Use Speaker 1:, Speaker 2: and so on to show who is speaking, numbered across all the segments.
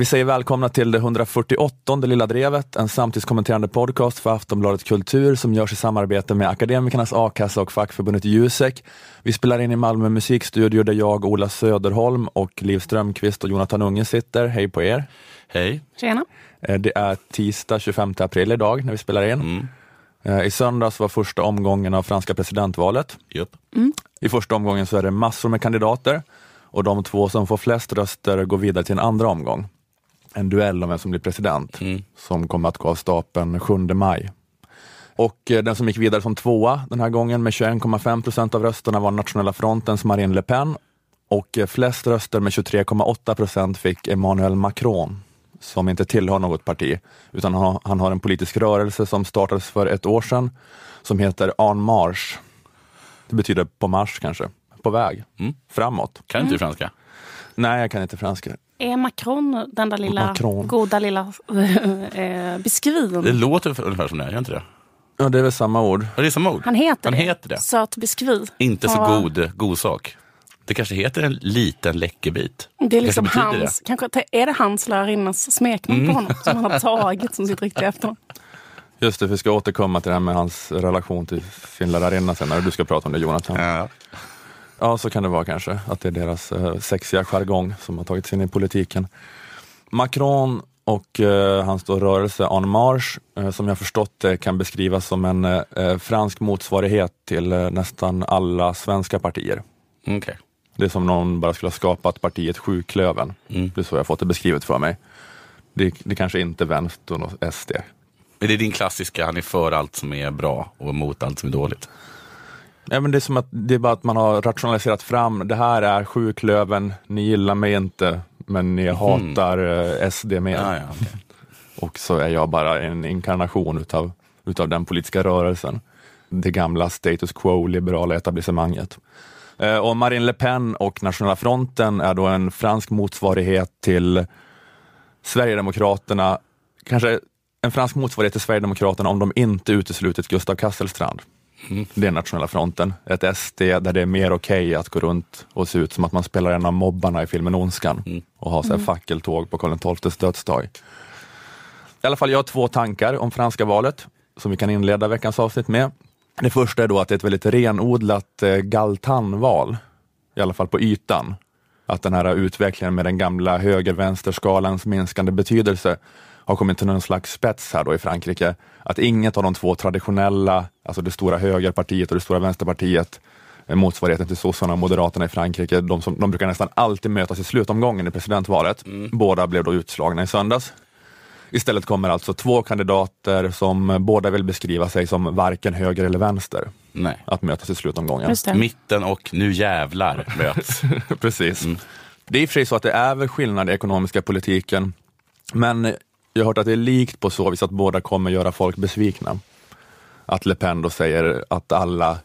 Speaker 1: Vi säger välkomna till det 148 Lilla Drevet, en samtidskommenterande podcast för Aftonbladet Kultur som görs i samarbete med Akademikernas A-kassa och fackförbundet Jusek. Vi spelar in i Malmö musikstudio där jag, Ola Söderholm och Liv Strömqvist och Jonathan Unge sitter. Hej på er!
Speaker 2: Hej!
Speaker 3: Tjena!
Speaker 1: Eh, Det är tisdag 25 april idag när vi spelar in.
Speaker 2: Mm.
Speaker 1: Eh, I söndags var första omgången av franska presidentvalet.
Speaker 2: Jupp.
Speaker 1: I första omgången så är det massor med kandidater och de två som får flest röster går vidare till en andra omgång. En duell om vem som blir president
Speaker 2: Mm.
Speaker 1: som kommer att gå av stapeln 7 maj. Och eh, den som gick vidare som tvåa den här gången med 21,5 procent av rösterna var Nationella frontens Marine Le Pen och eh, flest röster med 23,8 procent fick Emmanuel Macron som inte tillhör något parti utan han har, han har en politisk rörelse som startades för ett år sedan som heter En Marche. Det betyder på marsch kanske, på väg,
Speaker 2: Mm.
Speaker 1: framåt.
Speaker 2: Kan inte du franska?
Speaker 1: Nej, jag kan inte franska.
Speaker 3: Är Macron den där lilla
Speaker 1: Macron.
Speaker 3: goda lilla eh,
Speaker 2: Det
Speaker 3: biskvin?
Speaker 2: låter ungefär som det, gör inte det?
Speaker 1: Ja, det är väl samma ord.
Speaker 2: Ja, det är samma ord.
Speaker 3: Han heter
Speaker 2: Han
Speaker 3: det.
Speaker 2: heter det.
Speaker 3: Söt biskvi.
Speaker 2: Inte så
Speaker 3: Ja.
Speaker 2: god, god sak. Det kanske heter en liten läckerbit.
Speaker 3: Det är liksom
Speaker 2: kanske
Speaker 3: hans, kanske, är det hans lärarinnas smeknamn
Speaker 2: Mm.
Speaker 3: på honom som han har tagit som sitt riktiga efternamn?
Speaker 1: Just det, vi ska återkomma till det här med hans relation till sin lärarinna sen, när du ska prata om det Jonathan.
Speaker 2: Ja.
Speaker 1: Ja, så kan det vara kanske, att det är deras eh, sexiga jargong som har tagit sig in i politiken. Macron och eh, hans då rörelse En Marche, eh, som jag förstått det, kan beskrivas som en eh, fransk motsvarighet till eh, nästan alla svenska partier.
Speaker 2: Okej.
Speaker 1: Det är som någon bara skulle ha skapat partiet Sjuklöven.
Speaker 2: Mm.
Speaker 1: Det är så jag fått det beskrivet för mig. Det, det kanske inte är vänstern och SD.
Speaker 2: Men det är din klassiska, han är för allt som är bra och emot allt som är dåligt.
Speaker 1: Ja, men det är som att det är bara att man har rationaliserat fram, det här är Sjuklöven, ni gillar mig inte, men ni hatar eh, SD mer.
Speaker 2: Ja, ja, okej.
Speaker 1: Och så är jag bara en inkarnation utav, utav den politiska rörelsen. Det gamla status quo, liberala etablissemanget. Eh, och Marine Le Pen och Nationella fronten är då en fransk motsvarighet till Sverigedemokraterna, kanske en fransk motsvarighet till Sverigedemokraterna om de inte uteslutit Gustav Kasselstrand. Det är Nationella fronten, ett SD där det är mer okej att gå runt och se ut som att man spelar en av mobbarna i filmen Ondskan och ha så här fackeltåg på Karl XIIs dödsdag. I alla fall, jag har två tankar om franska valet som vi kan inleda veckans avsnitt med. Det första är då att det är ett väldigt renodlat eh, galtanval, i alla fall på ytan. Att den här utvecklingen med den gamla höger-vänster-skalans minskande betydelse har kommit till någon slags spets här då i Frankrike. Att inget av de två traditionella, alltså det stora högerpartiet och det stora vänsterpartiet, eh, motsvarigheten till sossarna och moderaterna i Frankrike, de, som, de brukar nästan alltid mötas i slutomgången i presidentvalet. Båda blev då utslagna i söndags. Istället kommer alltså två kandidater som båda vill beskriva sig som varken höger eller vänster
Speaker 2: Nej.
Speaker 1: att mötas i slutomgången.
Speaker 2: Mitten och nu jävlar möts.
Speaker 1: Precis. Det är i och för sig så att det är väl skillnad i ekonomiska politiken, men jag har hört att det är likt på så vis att båda kommer göra folk besvikna. Att Le Pen då säger att alla,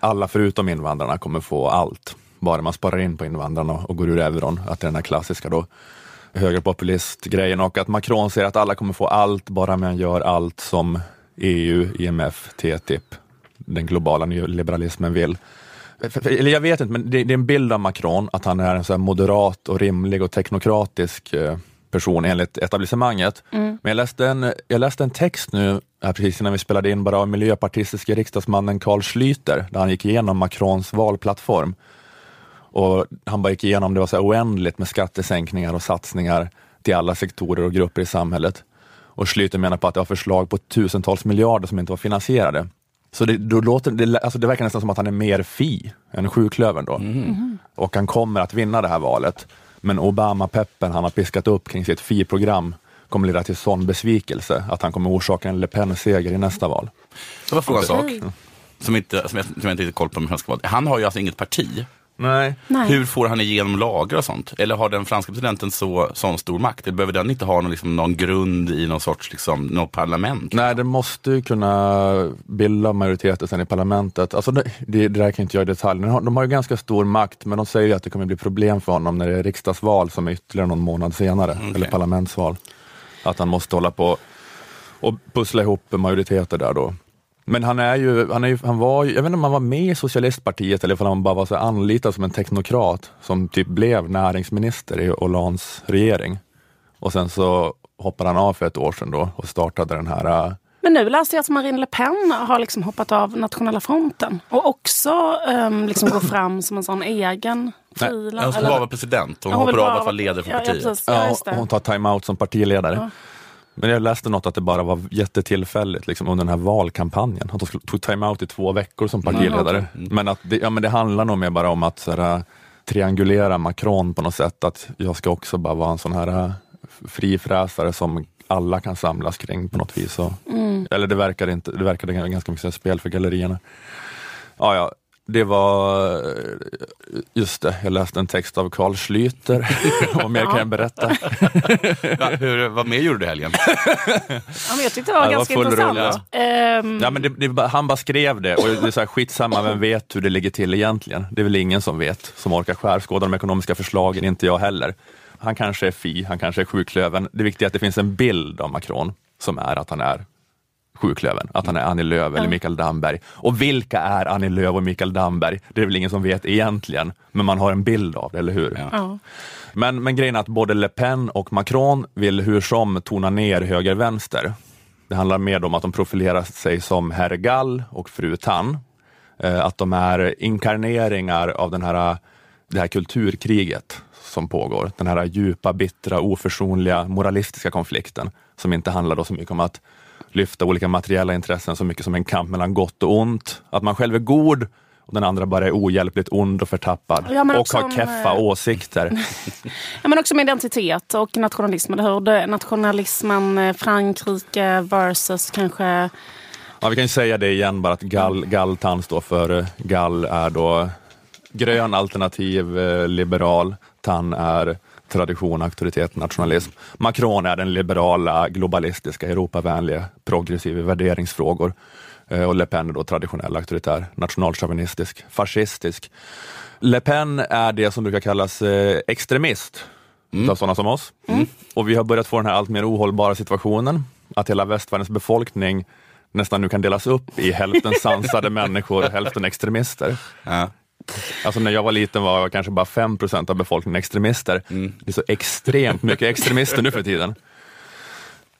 Speaker 1: alla förutom invandrarna kommer få allt, bara man sparar in på invandrarna och går ur euron. Att det är den här klassiska då högerpopulistgrejen och att Macron säger att alla kommer få allt bara man gör allt som EU, IMF, TTIP, den globala nyliberalismen vill. Eller jag vet inte, men det, det är en bild av Macron, att han är en så här moderat och rimlig och teknokratisk eh, person enligt etablissemanget. Men jag läste, en, jag läste en text nu, här precis innan vi spelade in, bara av miljöpartistiska riksdagsmannen Carl Schlüter, där han gick igenom Macrons valplattform. Och han bara gick igenom, det var så oändligt med skattesänkningar och satsningar till alla sektorer och grupper i samhället. Och Schlüter menar på att det var förslag på tusentals miljarder som inte var finansierade. Så det, då låter, det, alltså det verkar nästan som att han är mer fi än sjuklövern då. Och han kommer att vinna det här valet. Men Obama-peppen han har piskat upp kring sitt fi-program kommer leda till sån besvikelse att han kommer orsaka en Le Pen-seger i nästa val.
Speaker 2: Så var frågan en sak
Speaker 3: Okej.
Speaker 2: som, inte, som, jag, som jag inte riktigt koll på med franska valet. Han har ju alltså inget parti.
Speaker 1: Nej.
Speaker 3: Nej.
Speaker 2: Hur får han igenom lagar och sånt? Eller har den franska presidenten så sån stor makt? Eller behöver den inte ha någon, liksom, någon grund i någon sorts liksom, något parlament?
Speaker 1: Nej, det måste ju kunna bilda majoriteter sen i parlamentet. Alltså det, det, det där kan jag inte göra i detalj. De har, de har ju ganska stor makt, men de säger ju att det kommer bli problem för honom när det är riksdagsval som är ytterligare någon månad senare, eller parlamentsval. Att han måste hålla på och pussla ihop majoriteter där då. Men han är ju, han är ju, han var ju, jag vet inte om han var med i socialistpartiet eller om han bara var så anlitad som en teknokrat som typ blev näringsminister i Hollands regering. Och sen så hoppade han av för ett år sedan då och startade den här äh,
Speaker 3: Men nu läste jag att Marine Le Pen har liksom hoppat av Nationella fronten. Och också um, liksom går fram som en sån egen frilans.
Speaker 2: Hon ska bara vara president. Hon
Speaker 3: hon
Speaker 2: hoppar av
Speaker 3: bara
Speaker 2: att vara ledare för
Speaker 3: ja,
Speaker 2: partiet.
Speaker 3: Ja, precis. ja,
Speaker 1: Ja, hon tar time-out som partiledare. Men jag läste något att det bara var jättetillfälligt liksom, under den här valkampanjen. Att hon skulle- tog time-out i två veckor som partiledare. Men, att det, ja, men det handlar nog mer bara om att så här, triangulera Macron på något sätt. Att jag ska också bara vara en sån här äh, frifräsare som alla kan samlas kring på något vis. Och, Eller det verkade, inte, det verkade ganska mycket spel för gallerierna. Ja, ja, det var, just det, jag läste en text av Carl Schlüter. Vad mer kan jag berätta?
Speaker 2: Ja, hur, vad mer gjorde du helgen?
Speaker 3: Ja, men jag tyckte det var
Speaker 1: Ja, det var
Speaker 3: ganska
Speaker 1: full
Speaker 3: intressant. Ehm,
Speaker 1: Ja, men det, det, han bara skrev det och det är så här, skitsamma, vem vet hur det ligger till egentligen? Det är väl ingen som vet, som orkar skärskåda de ekonomiska förslagen, inte jag heller. Han kanske är Fi, han kanske är sjuklöven. Det viktiga är att det finns en bild av Macron som är att han är sjuklöven, att han är Annie Lööf eller Mikael Damberg. Och vilka är Annie Lööf och Mikael Damberg? Det är väl ingen som vet egentligen, men man har en bild av det, eller hur?
Speaker 2: Ja.
Speaker 1: Men, men grejen är att både Le Pen och Macron vill hur som tona ner höger-vänster. Det handlar mer om att de profilerar sig som herr Gall och fru Tann. Eh, att de är inkarneringar av den här, det här kulturkriget som pågår. Den här djupa, bittra, oförsonliga, moralistiska konflikten som inte handlar då så mycket om att lyfta olika materiella intressen så mycket som en kamp mellan gott och ont. Att man själv är god och den andra bara är ohjälpligt ond och förtappad
Speaker 3: Ja,
Speaker 1: och har
Speaker 3: om,
Speaker 1: keffa
Speaker 3: eh,
Speaker 1: åsikter.
Speaker 3: Ja, men också med identitet och nationalism. Hur? Det- Nationalismen eh, Frankrike versus kanske...
Speaker 1: Ja, vi kan ju säga det igen bara att gall, galltann står för eh, gall är då grön alternativ liberal, tann är tradition, auktoritet, nationalism. Macron är den liberala, globalistiska, Europavänliga, progressiv i värderingsfrågor. Eh, Och Le Pen är då traditionell, auktoritär, nationalchauvinistisk, fascistisk. Le Pen är det som brukar kallas eh, extremist av sådana som oss. Och vi har börjat få den här allt mer ohållbara situationen att hela västvärldens befolkning nästan nu kan delas upp i hälften sansade människor och hälften extremister.
Speaker 2: Ja.
Speaker 1: Alltså när jag var liten var kanske bara 5% av befolkningen extremister. Det är så extremt mycket extremister nu för tiden.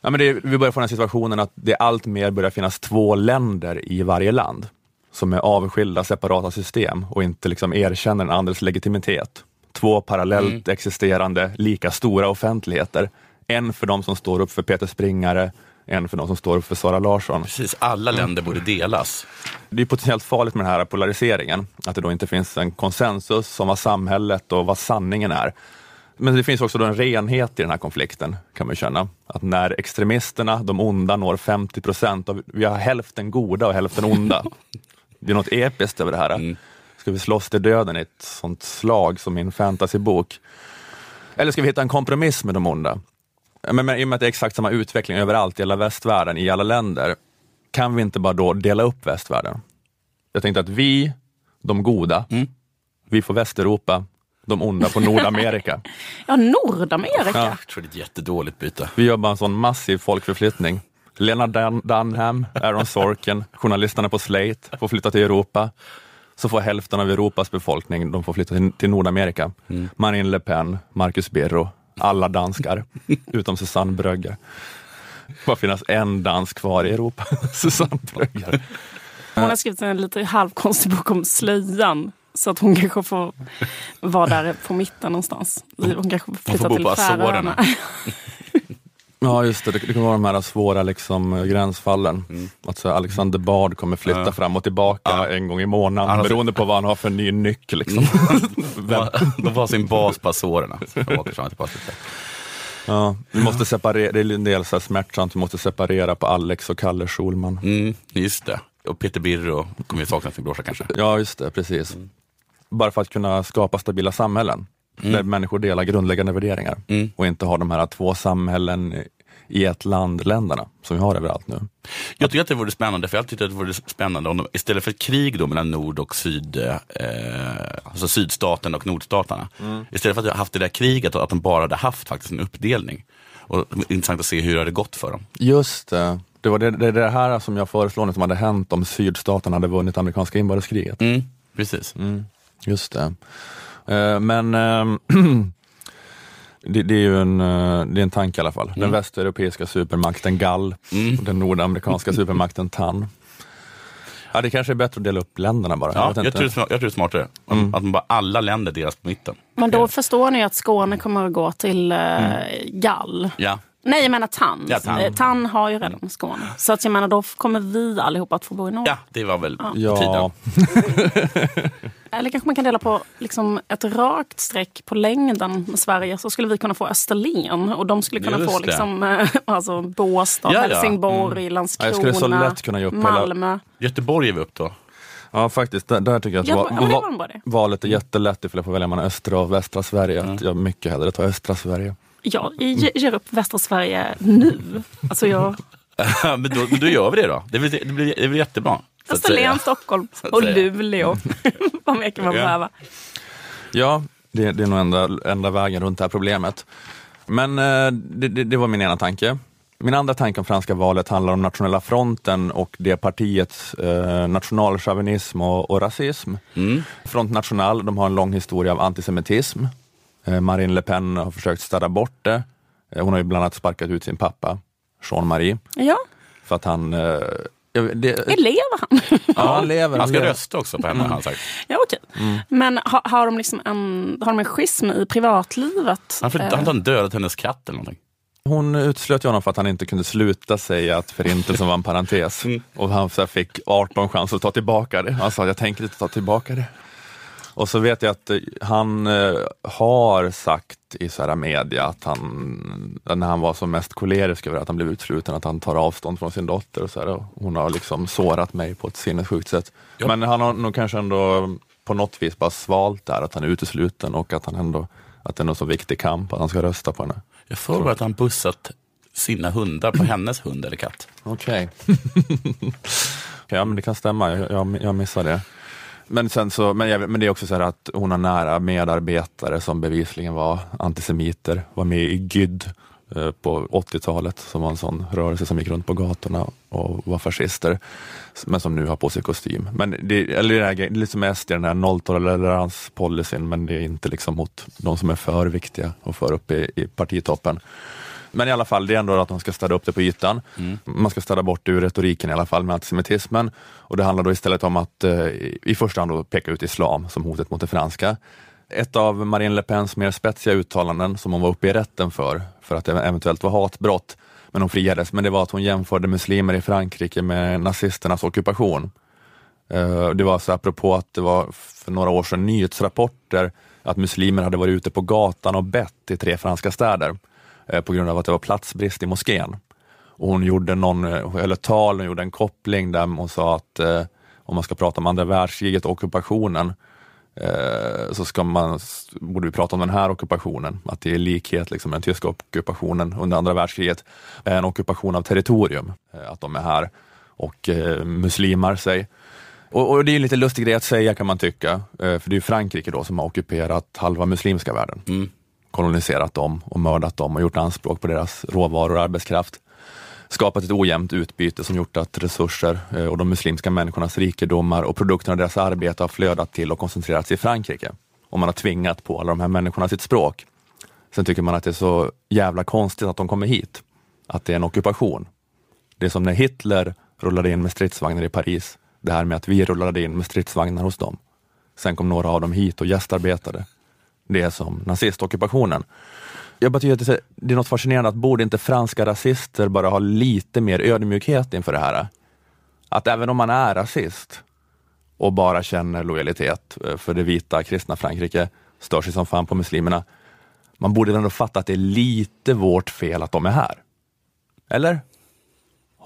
Speaker 1: Ja, men det, vi börjar få den här situationen att det allt mer börjar finnas två länder i varje land som är avskilda, separata system och inte liksom erkänner den andres legitimitet. Två parallellt existerande, lika stora offentligheter. En för de som står upp för Peter Springare, en för de som står upp för Sara Larsson.
Speaker 2: Precis, alla länder borde delas.
Speaker 1: Det är potentiellt farligt med den här polariseringen, att det då inte finns en konsensus om vad samhället och vad sanningen är. Men det finns också då en renhet i den här konflikten, kan man känna. Att när extremisterna, de onda, når 50 procent, vi har hälften goda och hälften onda. Det är något episkt över det här. Ska vi slåss till döden i ett sånt slag som i en fantasybok? Eller ska vi hitta en kompromiss med de onda? Men, men, I och med att det är exakt samma utveckling överallt i hela västvärlden, i alla länder, kan vi inte bara då dela upp västvärlden? Jag tänkte att vi, de goda, vi får Västeuropa, de onda på Nordamerika.
Speaker 3: Ja, Nordamerika.
Speaker 1: Ja.
Speaker 2: Jag tror det är ett jättedåligt byte.
Speaker 1: Vi gör bara en sån massiv folkförflyttning. Lena Dun- Dunham, Aaron Sorkin, journalisterna på Slate får flytta till Europa. Så får hälften av Europas befolkning de får flytta till, till Nordamerika. Marine Le Pen, Marcus Birro, alla danskar, utom Susanne Brögger. Det bara finnas en dansk kvar i Europa, Susanne Brögger.
Speaker 3: Hon har skrivit en lite halvkonstig bok om slöjan. Så att hon kanske får vara där på mitten någonstans. Hon kanske får flytta
Speaker 2: bo
Speaker 3: till Färöarna.
Speaker 1: Ja, just det. Det det kan vara de här svåra liksom, gränsfallen. Att så Alexander Bard kommer flytta
Speaker 2: Ja.
Speaker 1: fram och tillbaka
Speaker 2: Ja.
Speaker 1: en gång i månaden,
Speaker 2: har-
Speaker 1: beroende på vad han har för ny nyckel. Liksom. Vem-
Speaker 2: De har sin bas på Azorerna.
Speaker 1: Ja, vi måste separera, det är en del så här smärtsamt, vi måste separera på Alex och Kalle Schulman.
Speaker 2: Mm, just det. Och Peter Birro kommer ju sakna sin brorsa kanske.
Speaker 1: Ja, just det, precis. Bara för att kunna skapa stabila samhällen, där människor delar grundläggande värderingar
Speaker 2: Mm.
Speaker 1: och inte har de här två samhällen i ett land, länderna, som vi har överallt nu.
Speaker 2: Jag tycker att det vore spännande, för jag tyckte att det vore spännande om de, istället för ett krig då mellan nord och syd, eh, alltså sydstaten och nordstaterna. Istället för att ha haft det där kriget, att de bara hade haft faktiskt en uppdelning. Och intressant att se hur det hade gått för dem.
Speaker 1: Just det. Det var det, det, det här som jag föreslår som hade hänt om sydstaterna hade vunnit amerikanska inbördeskriget.
Speaker 2: Mm, precis.
Speaker 1: Just det. Eh, Men, eh, Det, det är ju en, eh, det är en tanke i alla fall. Den
Speaker 2: Mm.
Speaker 1: västeuropeiska supermakten Gall och den nordamerikanska supermakten Tann. Ja, det kanske är bättre att dela upp länderna bara.
Speaker 2: Ja,
Speaker 1: vet
Speaker 2: jag,
Speaker 1: inte.
Speaker 2: tror det är smart- jag tror det är smartare. Att man bara alla länder delas på mitten.
Speaker 3: Men då förstår ni att Skåne kommer att gå till eh, Gall.
Speaker 2: Ja.
Speaker 3: Nej, jag menar Tann.
Speaker 2: Ja, Tann.
Speaker 3: Eh, Tann har ju redan Skåne. Så att jag menar, då kommer vi allihopa att få bo i norr.
Speaker 2: ja, det var väl på
Speaker 1: Ja,
Speaker 2: tiden.
Speaker 3: Eller kanske man kan dela på liksom, ett rakt streck på längden med Sverige. Så skulle vi kunna få Österlen och de skulle kunna
Speaker 2: Just
Speaker 3: få
Speaker 2: det.
Speaker 3: liksom, alltså, Båstad,
Speaker 2: Ja, ja.
Speaker 3: Helsingborg,
Speaker 1: Ja,
Speaker 3: Landskrona,
Speaker 1: jag skulle så lätt kunna ge upp hela-
Speaker 3: Malmö.
Speaker 2: Göteborg är vi upp då.
Speaker 1: ja, faktiskt. Där, där tycker jag att
Speaker 3: Ja,
Speaker 1: va- va- valet är jättelätt ifall jag får välja mellan östra och västra Sverige. Att jag mycket hellre tar östra Sverige.
Speaker 3: Jag ge- ger upp västra Sverige nu. Alltså jag,
Speaker 2: men, då, men då gör vi det då. Det blir, det blir, det blir jättebra.
Speaker 3: Österlen, Stockholm och. Luleå. Vad mer kan man
Speaker 2: Ja.
Speaker 3: behöva?
Speaker 1: Ja, det, det är nog enda, enda vägen runt det här problemet. Men eh, det, det, det var min ena tanke. Min andra tanke om franska valet handlar om nationella fronten och det partiets eh, nationalchauvinism och, och rasism.
Speaker 2: Mm.
Speaker 1: Front National, de har en lång historia av antisemitism. Eh, Marine Le Pen har försökt städa bort det. Eh, hon har ju bland annat sparkat ut sin pappa, Jean-Marie,
Speaker 3: Ja,
Speaker 1: för att han... Eh, det,
Speaker 3: elever han.
Speaker 1: ja, han lever.
Speaker 2: Han ska
Speaker 1: lever.
Speaker 2: rösta också på henne har han sagt.
Speaker 3: Ja, okej.
Speaker 1: Mm.
Speaker 3: Men har, har, de liksom en, har de en schism i privatlivet?
Speaker 2: Han har
Speaker 3: Eh,
Speaker 2: dödat hennes katt eller någonting.
Speaker 1: Hon uteslöt ju honom för att han inte kunde sluta säga att förintelsen var en parentes. Och han så här fick 18 chanser att ta tillbaka det. Han sa, jag tänker inte ta tillbaka det. Och så vet jag att eh, han eh, har sagt i så media att han, när han var som mest kolerisk över att han blev utsluten, att han tar avstånd från sin dotter. Och så här, hon har liksom sårat mig på ett sinnessjukt sätt.
Speaker 2: Ja.
Speaker 1: Men han har nog kanske ändå på något vis bara svalt där, att han är utesluten och att han ändå att det är en så viktig kamp att han ska rösta på henne.
Speaker 2: Jag får bara att han bussat sina hundar på hennes hund eller katt.
Speaker 1: Okej. ja, men det kan stämma. Jag, jag, jag missar det. Men, sen så, men, jag, men det är också så här att hon har nära medarbetare som bevisligen var antisemiter, var med i GYD eh, på 80-talet, som var en sån rörelse som gick runt på gatorna och var fascister, men som nu har på sig kostym. Men det, eller det, här, det är lite som SD, den här nolltoleranspolicyn, men det är inte liksom mot de som är för viktiga och för upp i, i partitoppen. Men i alla fall, det är ändå att man ska städa upp det på ytan. Man ska städa bort det ur retoriken i alla fall med antisemitismen. Och det handlar då istället om att eh, i första hand då peka ut islam som hotet mot det franska. Ett av Marine Le Pens mer spetsiga uttalanden som hon var uppe i rätten för, för att det eventuellt var hatbrott, men hon friades, men det var att hon jämförde muslimer i Frankrike med nazisternas ockupation. Eh, Det var så apropå att det var för några år sedan nyhetsrapporter att muslimer hade varit ute på gatan och bett i tre franska städer Eh, på grund av att det var platsbrist i moskén. Och hon gjorde någon, eh, eller tal, hon gjorde en koppling där hon sa att eh, om man ska prata om andra världskriget och ockupationen eh, så ska man, borde vi prata om den här ockupationen, att det är likhet liksom, med den tyska ockupationen under andra världskriget, en ockupation av territorium, eh, att de är här och eh, muslimar sig. Och, och det är en lite lustig grej att säga kan man tycka, eh, för det är Frankrike då som har ockuperat halva muslimska världen.
Speaker 2: Mm.
Speaker 1: Koloniserat dem och mördat dem och gjort anspråk på deras råvaror och arbetskraft. Skapat ett ojämnt utbyte som gjort att resurser eh, och de muslimska människornas rikedomar och produkterna av deras arbete har flödat till och koncentrerats i Frankrike. Och man har tvingat på alla de här människorna sitt språk. Sen tycker man att det är så jävla konstigt att de kommer hit. Att det är en ockupation. Det är som när Hitler rullade in med stridsvagnar i Paris. Det här med att vi rullade in med stridsvagnar hos dem. Sen kom några av dem hit och gästarbetade. Det som nazistockupationen. Jag bara tycker att det är- något fascinerande att borde inte franska rasister bara ha lite mer ödmjukhet inför det här? Att även om man är rasist och bara känner lojalitet eh, för det vita kristna Frankrike, stör sig som fan på muslimerna, man borde ändå fatta att det är lite vårt fel att de är här. Eller?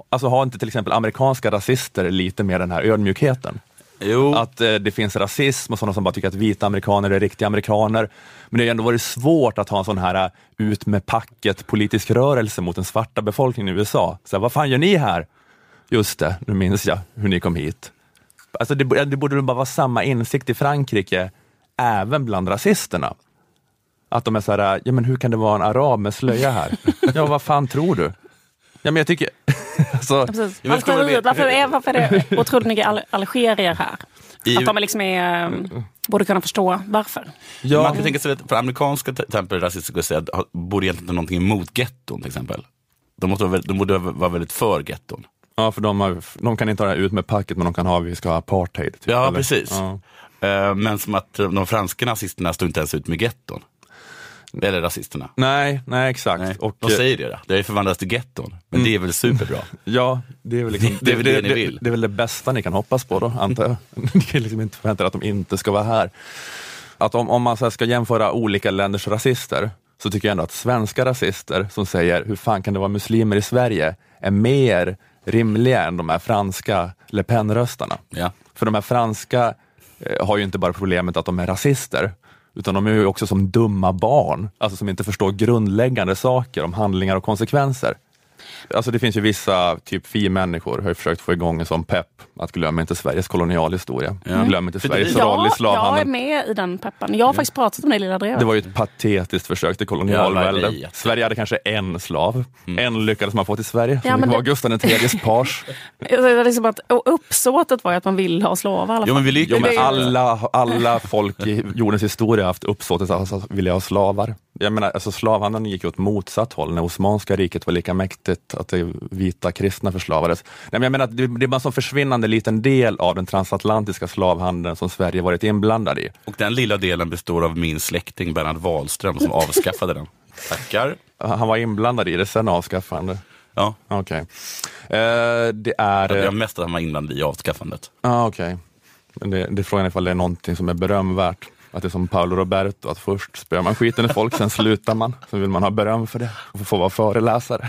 Speaker 1: Alltså har inte till exempel amerikanska rasister lite mer den här ödmjukheten?
Speaker 2: Jo,
Speaker 1: Att eh, det finns rasism och sådana som bara tycker att vita amerikaner är riktiga amerikaner. Men det har ändå varit svårt att ha en sån här eh, ut med packet politisk rörelse mot den svarta befolkningen i USA. Så här, vad fan gör ni här? Just det, nu minns jag hur ni kom hit. Alltså det, det borde bara vara samma insikt i Frankrike, även bland rasisterna. Att de är så här, ja men hur kan det vara en arab med slöja här? ja, vad fan tror du? Ja, men jag tycker, Alltså,
Speaker 3: Algeriet, varför, är, varför är det otroligt mycket al- algerier här?
Speaker 2: I-
Speaker 3: Att de är liksom är, eh, borde kunna förstå varför.
Speaker 1: ja,
Speaker 2: Man kan tänka sig att för amerikanska till exempel rasister skulle säga att ha- borde egentligen inte någonting emot getton till exempel. De, måste vara, de borde vara väldigt för getton.
Speaker 1: ja, för de, har, de kan inte ha det ut med packet, men de kan ha vi ska ha apartheid. Typ,
Speaker 2: Ja,
Speaker 1: eller?
Speaker 2: precis.
Speaker 1: Ja.
Speaker 2: Eh, Men som att de franska nazisterna står inte ens ut med getton. Eller rasisterna.
Speaker 1: Nej, nej exakt.
Speaker 2: Nej,
Speaker 1: Och,
Speaker 2: de säger det. då. Det är förvandlats till getton. Men det är väl superbra.
Speaker 1: Ja, det är väl liksom,
Speaker 2: Det är väl det ni vill.
Speaker 1: Det, är väl det bästa ni kan hoppas på då, antar jag. Ni kan liksom inte förvänta er att de inte ska vara här. Att om, om man så ska jämföra olika länders rasister, så tycker jag ändå att svenska rasister som säger hur fan kan det vara muslimer i Sverige, är mer rimliga än de här franska Le Pen-röstarna.
Speaker 2: Ja.
Speaker 1: För de här franska eh, har ju inte bara problemet att de är rasister, utan de är ju också som dumma barn, alltså som inte förstår grundläggande saker om handlingar och konsekvenser. Alltså det finns ju vissa, typ fi-människor har försökt få igång en sån pepp, att glömma inte Sveriges kolonialhistoria.
Speaker 2: Ja.
Speaker 1: Glöm inte
Speaker 2: det-
Speaker 1: Sveriges roll i
Speaker 3: Ja, jag är
Speaker 1: slavhandeln.
Speaker 3: med i den peppen. Jag har faktiskt pratat om det lilla drevet.
Speaker 1: Det var ju ett patetiskt försök till
Speaker 2: Ja,
Speaker 1: kolonialvälde.
Speaker 2: det jätte-
Speaker 1: Sverige hade kanske en slav. En lyckades man få till Sverige,
Speaker 3: Ja,
Speaker 1: som
Speaker 3: men
Speaker 1: var
Speaker 3: det-
Speaker 1: Gustav IIIs.
Speaker 3: Det var liksom att, och uppsåtet var ju att man ville ha slavar i alla
Speaker 2: Jo, men vi
Speaker 1: Jo, men
Speaker 3: Det
Speaker 1: alla, alla folk i jordens historia har haft uppsåtet att alltså, vilja ha slavar. Jag menar, alltså, slavhandeln gick åt motsatt håll när Osmanska riket var lika mäktigt att det vita kristna förslavades. Nej, men jag menar, det, det är bara en sån försvinnande liten del av den transatlantiska slavhandeln som Sverige varit inblandad i.
Speaker 2: Och den lilla delen består av min släkting Bernhard Wahlström som avskaffade den. Tackar.
Speaker 1: Han var inblandad i det, sen avskaffande.
Speaker 2: Ja,
Speaker 1: Okej. Eh, det är...
Speaker 2: jag
Speaker 1: eh,
Speaker 2: har mest att han var inblandad i avskaffandet.
Speaker 1: Ja, okej. Men det, det är frågan ifall det är någonting som är berömvärt. Att det är som Paolo Roberto, att först spöar man skiten i folk, sen slutar man. Sen vill man ha beröm för det och få vara föreläsare.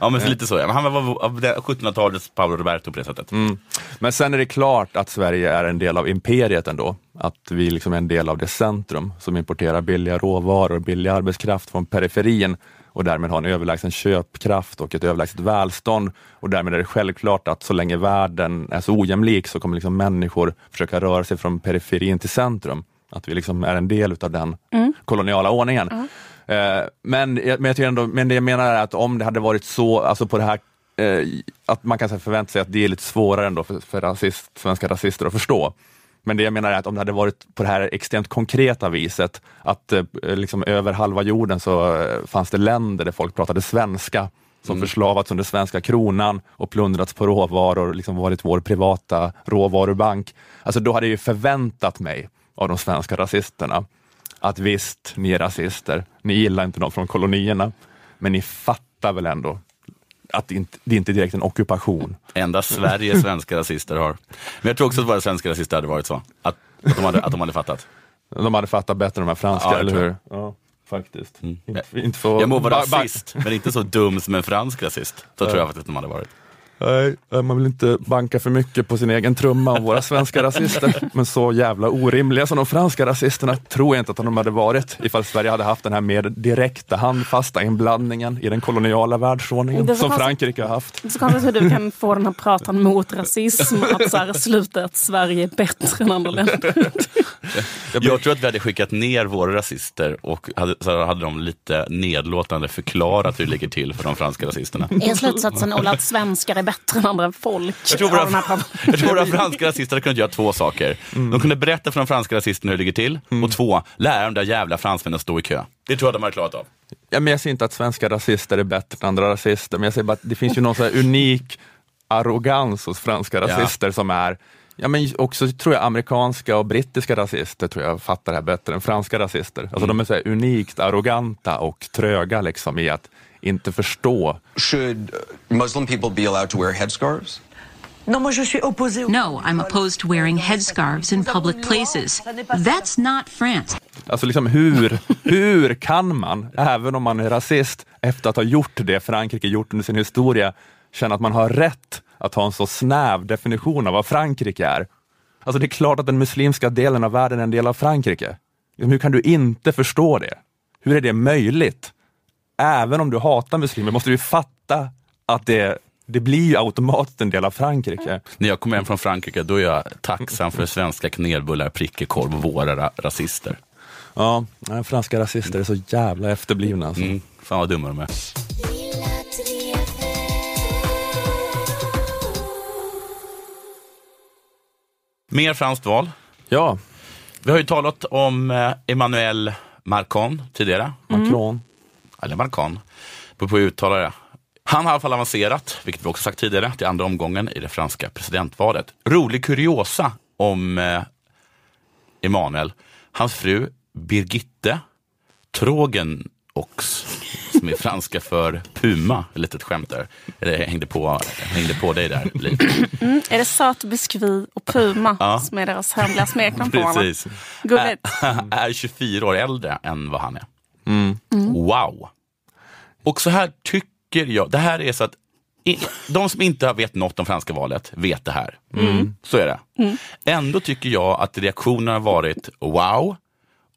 Speaker 2: Ja, men så lite så. Ja. Han var av det 1700-talets Paolo Roberto på det sättet.
Speaker 1: Mm. Men sen är det klart att Sverige är en del av imperiet ändå. Att vi liksom är en del av det centrum som importerar billiga råvaror och billig arbetskraft från periferin och därmed har en överlägsen köpkraft och ett överlägset välstånd. Och därmed är det självklart att så länge världen är så ojämlik så kommer liksom människor försöka röra sig från periferin till centrum. Att vi liksom är en del utav den koloniala ordningen. Eh, men, jag- men, jag tycker ändå, men det jag menar är att om det hade varit så, alltså på det här eh, att man kan förvänta sig att det är lite svårare ändå för, för rasist, svenska rasister att förstå. Men det jag menar är att om det hade varit på det här extremt konkreta viset, att eh, liksom över halva jorden så eh, fanns det länder där folk pratade svenska, som förslavats under svenska kronan och plundrats på råvaror, liksom varit vår privata råvarubank. Alltså då hade jag ju förväntat mig av de svenska rasisterna att visst, ni är rasister, ni gillar inte någon från kolonierna, men ni fattar väl ändå att det inte det är inte direkt en ockupation.
Speaker 2: Enda Sverige svenska rasister har. Men jag tror också att våra svenska rasister hade varit så. Att, att, de, hade, att de hade fattat.
Speaker 1: De hade fattat bättre de här franska,
Speaker 2: Ja,
Speaker 1: eller hur? Ja, faktiskt.
Speaker 2: Mm.
Speaker 1: Inte, inte för,
Speaker 2: Jag må vara rasist, men inte så dum som en fransk rasist. Så tror jag faktiskt att de hade varit.
Speaker 1: Nej, eh, man vill inte banka för mycket på sin egen trumma om våra svenska rasister. Men så jävla orimliga som de franska rasisterna tror jag inte att de hade varit ifall Sverige hade haft den här mer direkta, handfasta inblandningen i den koloniala världsordningen som
Speaker 3: konstigt.
Speaker 1: Frankrike har haft.
Speaker 3: Det är så konstigt hur du kan få den här pratan mot rasism att så här, sluta att Sverige är bättre än andra länder.
Speaker 2: Jag tror att vi hade skickat ner våra rasister och hade, så hade de lite nedlåtande förklarat hur det ligger till för de franska rasisterna.
Speaker 3: Är slutsatsen Ola att svenskar är bättre än andra folk?
Speaker 2: Jag tror, våra,
Speaker 3: pratan?
Speaker 2: jag tror våra franska rasister hade kunnat göra två saker. De kunde berätta för de franska rasisterna hur det ligger till och två, lära de där jävla fransmännen att stå i kö. Det tror jag de hade klarat av.
Speaker 1: Ja, men jag säger inte att svenska rasister är bättre än andra rasister, men jag säger bara att det finns ju någon så här unik arrogans hos franska rasister som är Ja, men också tror jag amerikanska och brittiska rasister tror jag fattar det här bättre än franska rasister. Alltså de är så här unikt arroganta och tröga liksom i att inte förstå.
Speaker 4: Should Muslim people be allowed to wear headscarves?
Speaker 5: No, I'm opposed to wearing headscarves in public places. That's not France.
Speaker 1: Alltså liksom hur, hur kan man, även om man är rasist, efter att ha gjort det Frankrike gjort under sin historia, känna att man har rätt att ha en så snäv definition av vad Frankrike är? Alltså det är klart att den muslimska delen av världen är en del av Frankrike. Liksom, Hur kan du inte förstå det? Hur är det möjligt? även om du hatar muslimer måste du fatta att det det blir ju automatiskt en del av Frankrike. Mm.
Speaker 2: När jag kommer hem från Frankrike då är jag tacksam för svenska kanelbullar, prickekorv och våra ra rasister.
Speaker 1: Ja, franska rasister är så jävla efterblivna. Alltså.
Speaker 2: Mm, fan vad dumma de är. Mer franskt val.
Speaker 1: Ja.
Speaker 2: Vi har ju talat om eh, Emmanuel Macron tidigare.
Speaker 1: Macron. Mm.
Speaker 2: Eller Macron, beror på hur jag uttalar det. Han har i alla fall avancerat, vilket vi också sagt tidigare, till andra omgången i det franska presidentvalet. Rolig kuriosa om eh, Emanuel. Hans fru Birgitte Trogenox, som är franska för puma, ett litet skämt där. Eller hängde på, hängde på dig där lite.
Speaker 3: Är det söt biskvi och puma
Speaker 2: Ja.
Speaker 3: som är deras hemliga smeknamn på?
Speaker 2: Precis.
Speaker 3: Gulligt.
Speaker 2: är 24 år äldre än vad han är. Wow! Och så här tycker jag, det här är så att i- de som inte vet något om franska valet vet det här. Så är det. Ändå tycker jag att reaktionerna har varit wow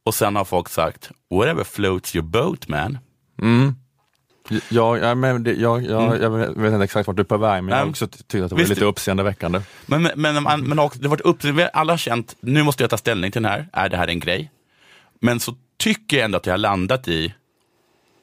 Speaker 2: och sen har folk sagt whatever floats your boat man.
Speaker 1: Ja, ja, men det, jag, jag, jag vet inte exakt vart du är på väg, men jag har också ty- tyckt att det var
Speaker 2: Visst-
Speaker 1: lite uppseendeväckande.
Speaker 2: Men, men, men, man- men också, det har varit upp, vi har alla känt, nu måste jag ta ställning till den här, är det här en grej? Men så tycker ändå att jag har landat i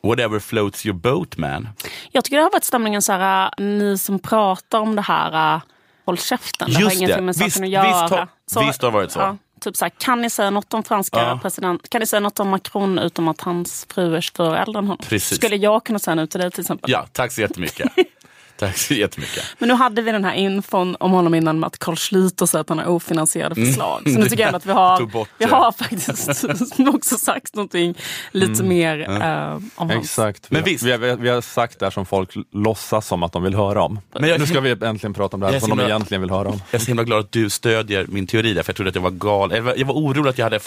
Speaker 2: whatever floats your boat man.
Speaker 3: Jag tycker det har varit stämningen så här, äh, ni som pratar om det här, äh, håll käften. Det har
Speaker 2: Just
Speaker 3: ingenting
Speaker 2: det.
Speaker 3: med saken att göra.
Speaker 2: visst har- visst har det varit så.
Speaker 3: typ så här, kan ni säga något om franska
Speaker 2: Ja.
Speaker 3: president? Kan ni säga något om Macron utom att hans fru är 24 år äldre än honom?
Speaker 2: Precis.
Speaker 3: Skulle jag kunna säga nu till dig till exempel?
Speaker 2: Ja, tack så jättemycket. tack så jättemycket.
Speaker 3: Men nu hade vi den här infon om honom innan med att Carl Schlyter säger att han har ofinansierade förslag. Så nu tycker jag att vi
Speaker 2: Mm.
Speaker 3: Har, vi har faktiskt också sagt någonting lite mer eh, om hans.
Speaker 1: Exakt. Vi,
Speaker 2: Men
Speaker 1: har-
Speaker 2: visst.
Speaker 1: vi, har, vi har sagt det här som folk låtsas som att de vill höra om.
Speaker 2: Men jag-
Speaker 1: nu ska vi äntligen prata om det här
Speaker 2: är
Speaker 1: som
Speaker 2: så
Speaker 1: de
Speaker 2: himla-
Speaker 1: egentligen vill höra om.
Speaker 2: Jag är så himla glad att du stödjer min teori där, för jag trodde att jag var gal. Jag var, jag var orolig att jag hade,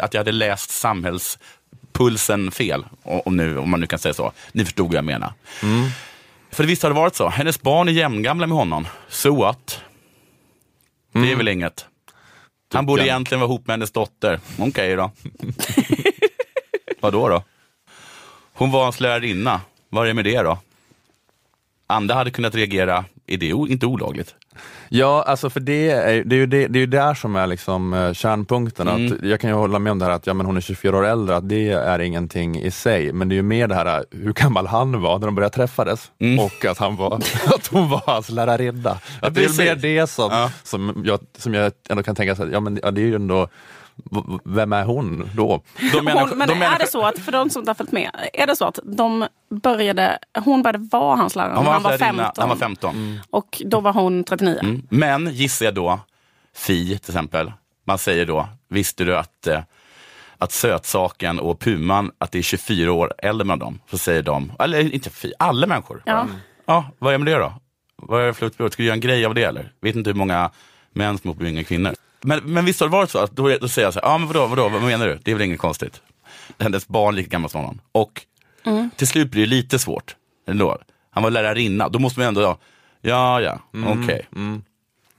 Speaker 2: att jag hade läst samhällspulsen fel, om, nu, om man nu kan säga så. Ni förstod vad jag menar. För visst har det varit så. Hennes barn är jämngamla med honom. So what? Det är väl inget. Han borde egentligen vara ihop med hennes dotter. Okej då. Vadå då? Hon var hans lärarinna. Vad är det med det då? Andra hade kunnat reagera, är det inte olagligt?
Speaker 1: Ja, alltså för det är, det är ju det, det är ju där som är liksom eh, kärnpunkten.
Speaker 2: Mm.
Speaker 1: Att jag kan ju hålla med om det här att ja, men hon är 24 år äldre, att det är ingenting i sig. Men det är ju mer det här eh, hur gammal han var när de började träffades
Speaker 2: Mm.
Speaker 1: och att, han var, att hon var hans lärarinna. Att det är mer det som,
Speaker 2: Ja.
Speaker 1: som, jag, som jag ändå kan tänka sig, ja men ja, det är ju ändå, vem är hon då?
Speaker 2: De menar-
Speaker 3: Hon, men
Speaker 2: de menar-
Speaker 3: är det så att, för de som inte har följt med, är det så att de började, hon började vara hans lärare
Speaker 2: Han var,
Speaker 3: han var
Speaker 2: lärarinna,
Speaker 3: 15?
Speaker 2: han var 15.
Speaker 3: Och då var hon 39?
Speaker 2: Mm. Men gissar jag då, Fi till exempel, man säger då, visste du att, eh, att sötsaken och puman, att det är 24 år äldre mellan dem? Så säger de, eller inte Fi, alla människor.
Speaker 3: Ja.
Speaker 2: Ja, vad är med det då? Vad är det för? Ska du göra en grej av det eller? Vet inte hur många män som med yngre kvinnor. Men, men visst har det varit så? Att då, då säger jag så här, ja men vadå, vadå, vad menar du? Det är väl inget konstigt. Hennes barn är lika gammal som honom. Och till slut blir det lite svårt ändå. Han var lärarinna, då måste man ändå, ja ja, okej.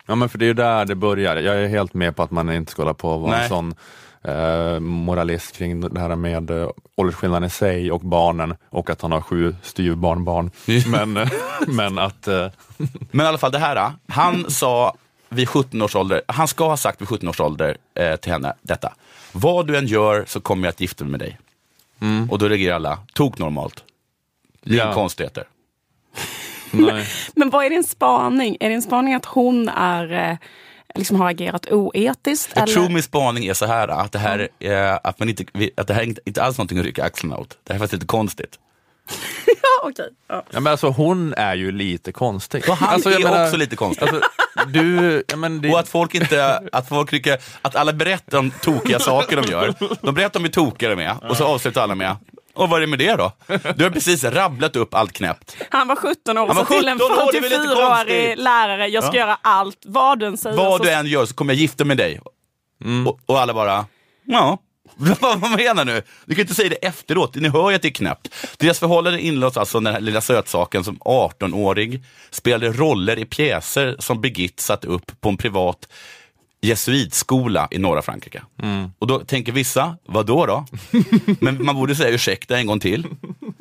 Speaker 1: Ja men för det är ju där det börjar. Jag är helt med på att man inte ska hålla på och vara
Speaker 2: Nej.
Speaker 1: en sån eh, moralist kring det här med eh, åldersskillnaden i sig och barnen och att han har sju styvbarnbarn. men, eh, men att eh,
Speaker 2: Men i alla fall det här, han sa vid 17 års ålder, han ska ha sagt vid 17 års ålder eh, till henne detta. Vad du än gör så kommer jag att gifta mig med dig. Och då reagerar alla, tok normalt. Det är
Speaker 1: Ja.
Speaker 2: konstigheter.
Speaker 1: nej.
Speaker 3: Men vad är din spaning? Är din spaning att hon är, eh, liksom har agerat oetiskt?
Speaker 2: Jag
Speaker 3: eller?
Speaker 2: tror min spaning är så här, att det här, är, att man inte, att det här är inte, inte alls någonting att rycka axlarna åt. Det här är faktiskt lite konstigt.
Speaker 3: Ja, okej. Ja.
Speaker 1: Ja, men alltså, hon är ju lite konstig.
Speaker 2: Och han
Speaker 1: alltså, jag
Speaker 2: är
Speaker 1: menar-
Speaker 2: också lite konstig.
Speaker 1: Alltså, du, ja, men det,
Speaker 2: Och att folk inte, att folk rycker, att alla berättar om tokiga saker de gör. De berättar om hur tokiga de är och så avslutar alla med, och vad är det med det då? Du har precis rabblat upp allt knäppt.
Speaker 3: Han var 17 år
Speaker 2: Han var
Speaker 3: och sa till en
Speaker 2: 17 år, det är väl lite
Speaker 3: 44-årig
Speaker 2: konstigt?
Speaker 3: lärare, jag ska
Speaker 2: Ja.
Speaker 3: göra allt, vad du än säger.
Speaker 2: Vad
Speaker 3: så-
Speaker 2: du än gör så kommer jag gifta mig med dig. Och, och alla bara, ja. Vad menar du? Du kan inte säga det efteråt, ni hör ju att det är knäppt. Deras förhållande inleds alltså när den här lilla sötsaken som 18-årig spelade roller i pjäser som Birgitte satt upp på en privat jesuitskola i norra Frankrike. Och då tänker vissa, vad då då? Men man borde säga ursäkta en gång till.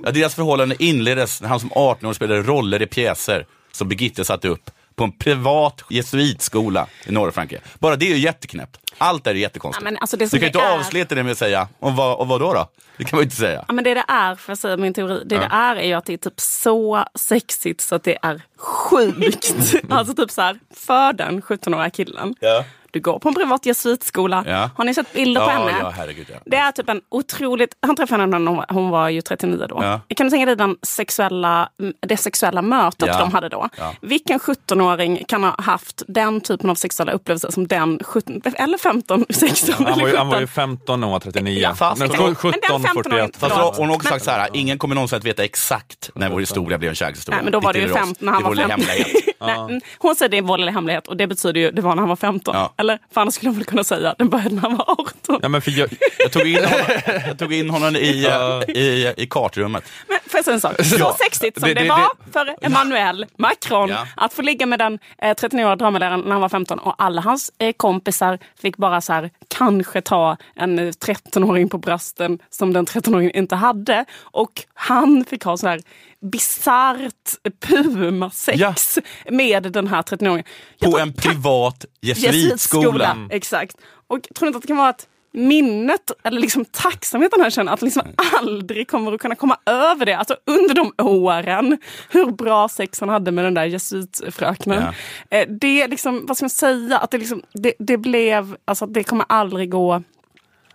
Speaker 2: Ja, deras förhållande inleddes när han som 18-åring spelade roller i pjäser som Birgitte satte upp på en privat jesuitskola i norra Frankrike. Bara det är ju jätteknäppt. Allt är jättekonstigt.
Speaker 3: Ja, alltså
Speaker 2: du kan ju inte
Speaker 3: är-
Speaker 2: avsluta det med att säga, och vad, och vad då, då? Det kan man ju inte säga.
Speaker 3: Ja, men det det är, för att säga min teori, det det är är ju att det är typ så sexigt så att det är sjukt. alltså typ så här, för den 17-åriga killen,
Speaker 2: Ja.
Speaker 3: Du går på en privat jesuitskola.
Speaker 2: Ja.
Speaker 3: Har ni sett bilder på
Speaker 2: Ja,
Speaker 3: henne?
Speaker 2: ja, herregud, ja.
Speaker 3: Det är typ en otroligt... Han träffade henne när hon var, hon var ju 39 då.
Speaker 2: Ja.
Speaker 3: Kan du tänka dig den sexuella, det sexuella mötet
Speaker 2: Ja.
Speaker 3: de hade då?
Speaker 2: Ja.
Speaker 3: Vilken 17-åring kan ha haft den typen av sexuella upplevelser som den 17, eller 15, 16
Speaker 1: Han var,
Speaker 3: eller
Speaker 1: han var ju
Speaker 3: 17?
Speaker 1: 15 när hon var 39.
Speaker 3: Ja,
Speaker 2: fast-
Speaker 1: Men
Speaker 2: Men
Speaker 3: den
Speaker 1: 17,
Speaker 3: 15-åringen
Speaker 1: 41.
Speaker 2: Fast hon har också sagt så här, ingen kommer någonsin att veta exakt när vår historia blev en kärlekshistoria.
Speaker 3: Nej, men då var det ju
Speaker 2: Vilket är
Speaker 3: 15 när han
Speaker 2: det är
Speaker 3: var
Speaker 2: vår
Speaker 3: 15.
Speaker 2: hemlighet.
Speaker 3: Nej, mm, hon säger det är våld eller hemlighet och det betyder ju det var när han var 15. Eller annars skulle hon väl kunna säga den började när han var 18.
Speaker 1: Ja, men för jag,
Speaker 2: Jag tog in honom, jag tog in honom i, eh, i, i kartrummet.
Speaker 3: Men får jag säga en sak? Så
Speaker 2: Ja.
Speaker 3: sexigt som
Speaker 1: Det-
Speaker 3: det,
Speaker 1: det-
Speaker 3: var för Emmanuel Macron
Speaker 2: Ja.
Speaker 3: att få ligga med den eh, 39-åriga dramaläraren när han var 15 och alla hans eh, kompisar fick bara så här, kanske ta en eh, 13-åring på brösten som den 13-åringen inte hade. Och han fick ha så här bisarrt puma-sex med den här 13-åringen. Jag
Speaker 2: På
Speaker 3: tror-
Speaker 2: en privat jesuitskola.
Speaker 3: Exakt. Och tror inte att det kan vara att minnet, eller liksom tacksamheten han känner, att liksom aldrig kommer att kunna komma över det. Alltså under de åren, hur bra sex han hade med den där jesuitfröknen. Eh, Det är liksom, vad ska man säga, att det, liksom, det, det blev, alltså det kommer aldrig gå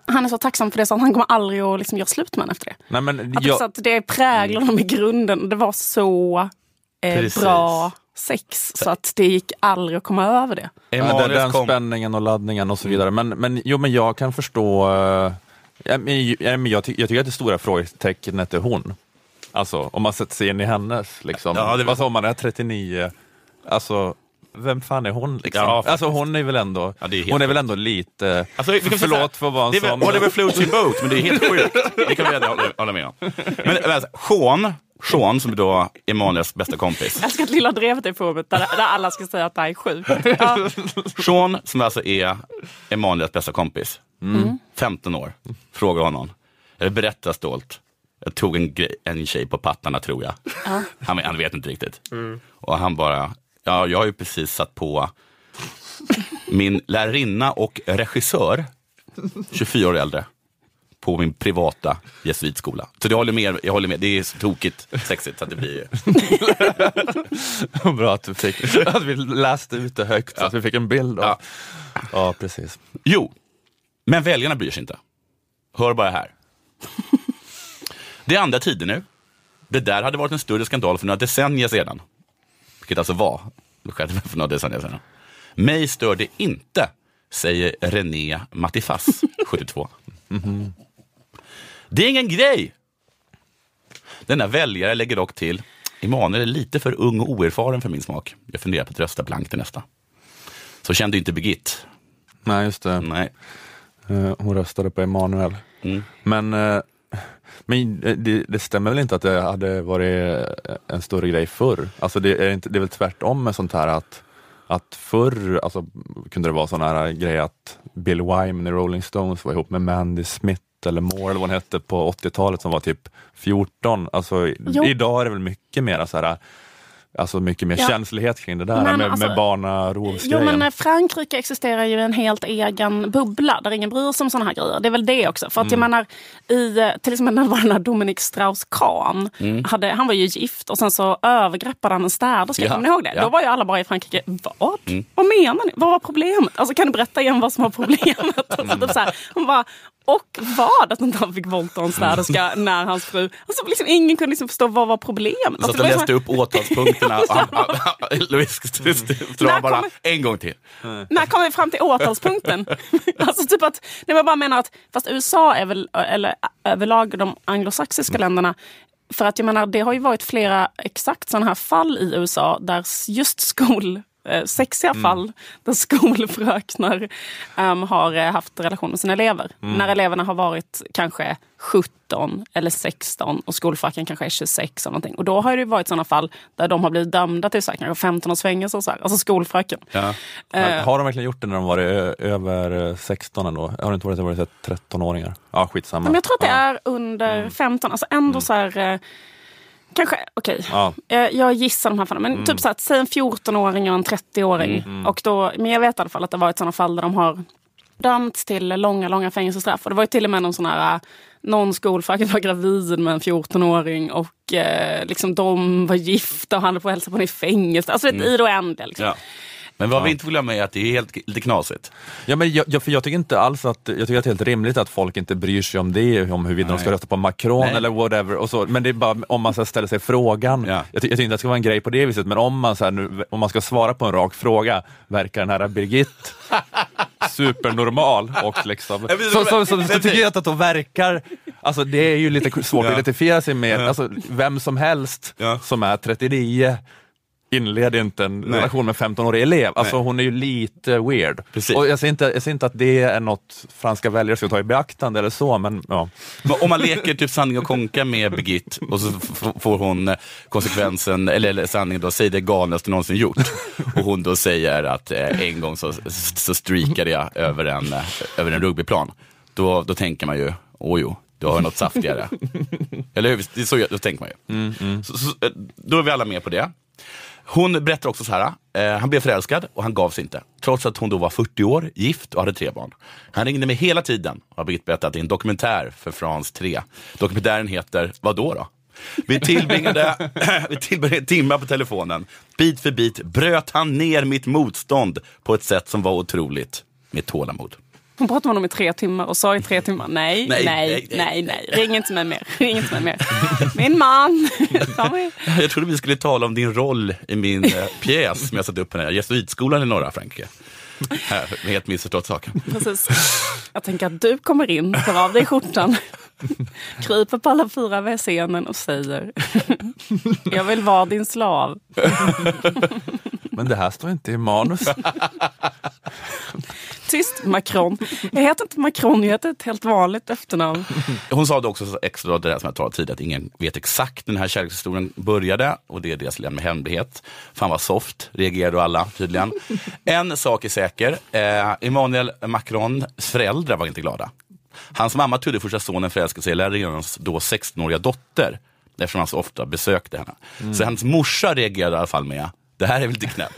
Speaker 3: han är så tacksam för det så att han kommer aldrig att liksom göra slut med henne efter det.
Speaker 1: nej, men
Speaker 3: Att,
Speaker 1: jag,
Speaker 3: så att det präglar honom i grunden. Det var så eh, bra sex så att det gick aldrig att komma över det.
Speaker 1: Ja, den,
Speaker 2: kom,
Speaker 1: spänningen och laddningen och så vidare. Men, men, jo, men jag kan förstå, eh, ja, men, ja, men jag, ty jag tycker att det stora frågetecknet är hon. Alltså om man sätter sig in i hennes, liksom.
Speaker 2: Ja, det-
Speaker 1: alltså om man är 39, alltså vem fan är hon? Liksom?
Speaker 2: Ja,
Speaker 1: alltså hon är väl ändå,
Speaker 2: Ja, är
Speaker 1: hon är väl ändå lite,
Speaker 2: Alltså, vi kan
Speaker 1: förlåt för att vara en
Speaker 2: det är väl,
Speaker 1: sån.
Speaker 2: Oliver floats in boat, men det är helt sjukt. Det kan vi ändå hålla, med om. Men alltså, Sean, Sean, som är då Emanuels bästa kompis.
Speaker 3: Jag älskar att Lilla drevet är på där, där alla ska säga att det här är sjukt. Ja.
Speaker 2: Sean, som alltså är Emanuels bästa kompis. 15 år. Frågar honom. Jag berättar stolt. Jag tog en, en tjej på pattarna tror jag. Han, han vet inte riktigt. Och han bara, ja jag har ju precis satt på min lärarinna och regissör, 24 år äldre, på min privata jesuitskola. Så jag håller med, jag håller med. det är så tokigt sexigt så att det blir
Speaker 1: Bra att, du fick, att vi läste ut det högt så att vi fick en bild. Av.
Speaker 2: Ja.
Speaker 1: Ja. precis.
Speaker 2: Jo, men väljarna bryr sig inte. Hör bara här. Det är andra tider nu. Det där hade varit en större skandal för några decennier sedan. Vilket alltså var, för några decennier sedan. Mig stör det inte, säger René Mattifas, 72. Det är ingen grej. Denna väljare lägger dock till, Emanuel är lite för ung och oerfaren för min smak. Jag funderar på att rösta blankt till nästa. Så kände inte Birgit.
Speaker 1: Nej, just det.
Speaker 2: Nej.
Speaker 1: Eh, Hon röstade på Emanuel.
Speaker 2: Mm.
Speaker 1: Men, eh, men eh, det, det stämmer väl inte att det hade varit eh, en större grej förr? Alltså det, är inte, det är väl tvärtom med sånt här att, att förr alltså, kunde det vara sån här grej att Bill Wyman i Rolling Stones var ihop med Mandy Smith eller Moore eller vad hon hette på 80-talet som var typ 14. Alltså,
Speaker 3: Jo.
Speaker 1: idag är det väl mycket mer så här Alltså mycket mer
Speaker 3: Ja.
Speaker 1: känslighet kring det där
Speaker 3: Men
Speaker 1: med,
Speaker 3: alltså-
Speaker 1: med barnarovsgrejen.
Speaker 3: Jo men eh, Frankrike existerar ju i en helt egen bubbla där ingen bryr sig om såna här grejer. Det är väl det också. För att jag menar, i, eh, till exempel när var den här Dominic Strauss-Kahn. Hade, han var ju gift och sen så övergreppade han en städerska.
Speaker 2: Ja,
Speaker 3: Kommer ni ihåg det?
Speaker 2: ja.
Speaker 3: Då var ju alla bara i Frankrike, vad? Vad menar ni? Vad var problemet? Alltså kan du berätta igen vad som var problemet? Och så typ så här, hon bara, och vad? Att inte han fick våldta en städerska när hans fru... Alltså liksom, ingen kunde liksom förstå vad var problemet.
Speaker 2: Så
Speaker 3: Alltså,
Speaker 2: att
Speaker 3: var
Speaker 2: läste upp åtalspunkterna. Louise bara
Speaker 3: kommer-
Speaker 2: en gång till.
Speaker 3: När kommer vi fram till åtalspunkten? alltså typ att, nej, jag bara menar att, fast USA är väl, eller överlag de anglosaxiska länderna, för att jag menar det har ju varit flera exakt sådana här fall i USA där just skol eh, sexiga fall där skolfröknar um, har eh, haft relation med sina elever. När eleverna har varit kanske 17 eller 16 och skolfacken kanske är 26 eller någonting. Och då har det varit sådana fall där de har blivit dömda till så här, kanske 15 års fängelse och så här. Alltså skolfröken.
Speaker 2: Ja.
Speaker 1: Men Har de verkligen gjort det när de var ö- över eh, 16 ändå? Har det inte varit, varit 13-åringar? Ja, skitsamma.
Speaker 3: Men jag tror att det är under 15, alltså ändå så här... Kanske, okej.
Speaker 1: Ja.
Speaker 3: Eh, jag gissar de här fallen. Men typ så att, säg en 14-åring och en 30-åring. Och då, men jag vet i alla fall att det har varit sådana fall där de har dömts till långa, långa fängelsestraff. Och det var ju till och med någon sån här, eh, någon skolfacket var gravid med en 14-åring och eh, liksom de var gifta och han höll på att hälsa på henne i fängelse. Alltså mm. i det oändliga. Liksom.
Speaker 2: Ja. Men vad vi inte får glömma är att det är helt lite knasigt.
Speaker 1: Ja, men jag, jag, för jag tycker inte alls att, jag tycker att det är helt rimligt att folk inte bryr sig om det, om huruvida de ska rösta på Macron
Speaker 2: Nej.
Speaker 1: eller whatever. Och så. Men det är bara om man så ställer sig frågan.
Speaker 2: Ja.
Speaker 1: Jag, ty, jag tycker inte att det ska vara en grej på det viset, men om man, så nu, om man ska svara på en rak fråga, verkar den här Birgit supernormal? Och liksom, så, så, så, så, tycker jag att de verkar, alltså det är ju lite svårt att identifiera sig med, alltså, vem som helst som är 39 inleder inte en
Speaker 2: Nej.
Speaker 1: relation med en 15-årig elev. Alltså
Speaker 2: Nej.
Speaker 1: hon är ju lite weird.
Speaker 2: Precis.
Speaker 1: Och jag, säger inte, jag säger inte att det är något franska väljare ska ta i beaktande eller så, men ja.
Speaker 2: Om man leker typ sanning och konka med Birgit och så får hon konsekvensen, eller, eller sanningen då, säg det galnaste någonsin gjort. Och hon då säger att eh, en gång så, så streakade jag över en, eh, över en rugbyplan. Då, då tänker man ju, åh jo, du har något saftigare. eller hur? Så, då tänker man ju. Så, så, eh, då är vi alla med på det. Hon berättar också så här, eh, han blev förälskad och han gav sig inte. Trots att hon då var 40 år, gift och hade tre barn. Han ringde mig hela tiden, har Birgit berättat, det är en dokumentär för France 3. Dokumentären heter, vad då då? Vi tillbringade, vi tillbringade timmar på telefonen. Bit för bit bröt han ner mitt motstånd på ett sätt som var otroligt. Med tålamod.
Speaker 3: Hon pratade med honom i tre timmar och sa i tre timmar nej,
Speaker 2: Nej,
Speaker 3: nej,
Speaker 2: nej,
Speaker 3: nej, ring inte med mer, ring inte med mer. Min man, mig.
Speaker 2: Jag trodde vi skulle tala om din roll i min eh, pjäs som jag satt upp här jesuitskolan i norra Frankrike. Här, helt missförstått saken.
Speaker 3: Precis. Jag tänker att du kommer in, tar av dig skjortan, kryper på alla fyra vid scenen och säger Jag vill vara din slav.
Speaker 1: Men det här står inte i manus.
Speaker 3: Tyst Macron. Jag heter inte Macron, jag heter ett helt vanligt efternamn.
Speaker 2: Hon sa det också så extra det där som jag talade tidigare, att ingen vet exakt när den här kärlekshistorien började och det är deras lilla med hemlighet. Fan vad soft, reagerade alla tydligen. en sak är säker, eh, Emmanuel Macrons föräldrar var inte glada. Hans mamma trodde först att sonen förälskade sig i lärarinans då 16-åriga dotter, eftersom han så ofta besökte henne. Så hennes morsa reagerade i alla fall med, det här är väl lite knäppt.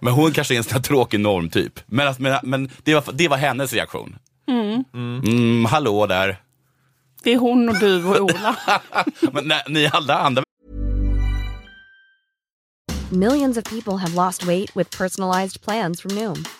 Speaker 2: men hon kanske är en sån här tråkig normtyp. Men, men, men det, var, det var hennes reaktion. Mm, hallå där.
Speaker 3: Det är hon och du och Ola.
Speaker 2: Men nej, ni alla andra
Speaker 6: Millions of people have lost weight with personalized plans from Noom,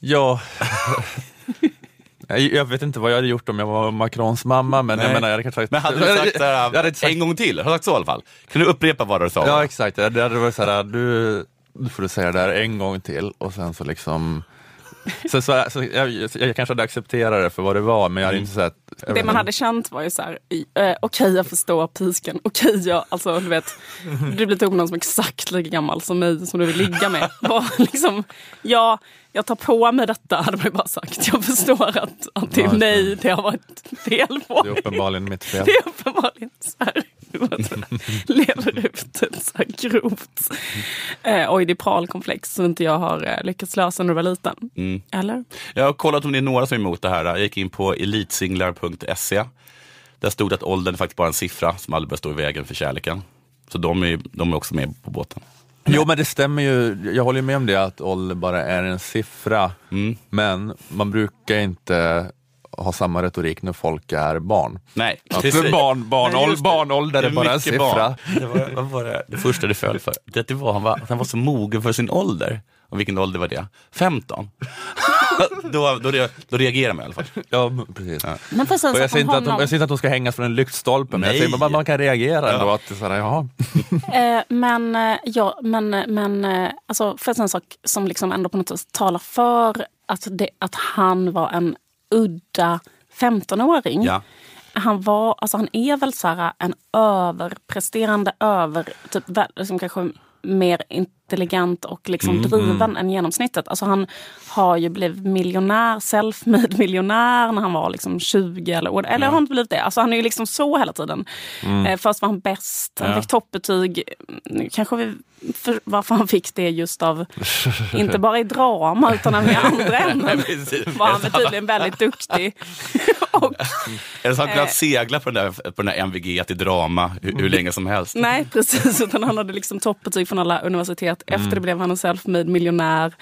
Speaker 1: Ja. Jag jag vet inte vad jag hade gjort om jag var Macrons mamma, men jag
Speaker 2: Nej.
Speaker 1: menar, jag hade kanske sagt...
Speaker 2: Men hade du sagt så här,
Speaker 1: jag hade sagt
Speaker 2: en gång till? Har du sagt så i alla fall? Kan du upprepa vad du sa?
Speaker 1: Ja exakt, det hade varit såhär, du, du får du säga det där en gång till och sen så liksom så, så, så jag, jag kanske hade accepterat det för vad det var men jag hade inte sett
Speaker 3: Det man hade känt var ju så här, eh, okej jag förstår pisken, okej jag, alltså du vet, du blir tog med någon som är exakt lika gammal som mig som du vill ligga med. Bara, liksom, ja, jag tar på mig detta hade man ju bara sagt. Jag förstår att, att det är nej, det har varit fel på
Speaker 1: Det är uppenbarligen mitt fel.
Speaker 3: Det är uppenbarligen så här, lever ut ett så här grovt eh, oidipralkomplex som inte jag har eh, lyckats lösa när du var liten.
Speaker 2: Mm.
Speaker 3: Eller?
Speaker 2: Jag har kollat om det är några som är emot det här. Jag gick in på elitsinglar.se. Där stod det att åldern är faktiskt bara en siffra som aldrig bör stå i vägen för kärleken. Så de är, de är också med på båten.
Speaker 1: Jo men det stämmer ju, jag håller med om det att ålder bara är en siffra.
Speaker 2: Mm.
Speaker 1: Men man brukar inte ha samma retorik när folk är barn.
Speaker 2: Nej,
Speaker 1: Att
Speaker 2: precis.
Speaker 1: barn, barn,
Speaker 2: Nej, just det.
Speaker 1: barnålder
Speaker 2: Det
Speaker 1: är bara en siffra.
Speaker 2: barn. Det var, vad var det, det första det föll för? Det, det var, han, var, han var så mogen för sin ålder. Och vilken ålder var det? 15? då, då, då reagerar man i alla fall.
Speaker 1: Ja, precis.
Speaker 3: Men för sen så
Speaker 1: jag, säger inte att de,
Speaker 3: honom,
Speaker 1: jag säger inte att de ska hängas från en lyktstolpe, men jag säger bara att man kan reagera ändå.
Speaker 2: Ja.
Speaker 1: Att det är såhär, jaha.
Speaker 3: Eh, men eh, ja, men, men eh, alltså, för en sak som liksom ändå på något sätt talar för att, det, att han var en udda 15-åring.
Speaker 2: Ja.
Speaker 3: Han, var, alltså, han är väl så här en överpresterande, över, typ, liksom kanske mer in, intelligent och liksom driven än genomsnittet. Alltså han har ju blivit miljonär, self-made miljonär när han var liksom 20 eller, eller har han inte blivit det? Alltså han är ju liksom så hela tiden. Eh, först var han bäst, han
Speaker 2: Ja.
Speaker 3: fick toppbetyg. Nu kanske vi, för, varför han fick det just av, inte bara i drama utan även i andra ämnen. Var han väl tydligen väldigt duktig. och,
Speaker 2: Eller så har han kunnat
Speaker 3: Eh.
Speaker 2: segla på den där, på den där MVG till drama hur, hur länge som helst.
Speaker 3: nej precis, utan han hade liksom toppbetyg från alla universitet.
Speaker 2: Mm.
Speaker 3: Efter det blev han en self-made miljonär.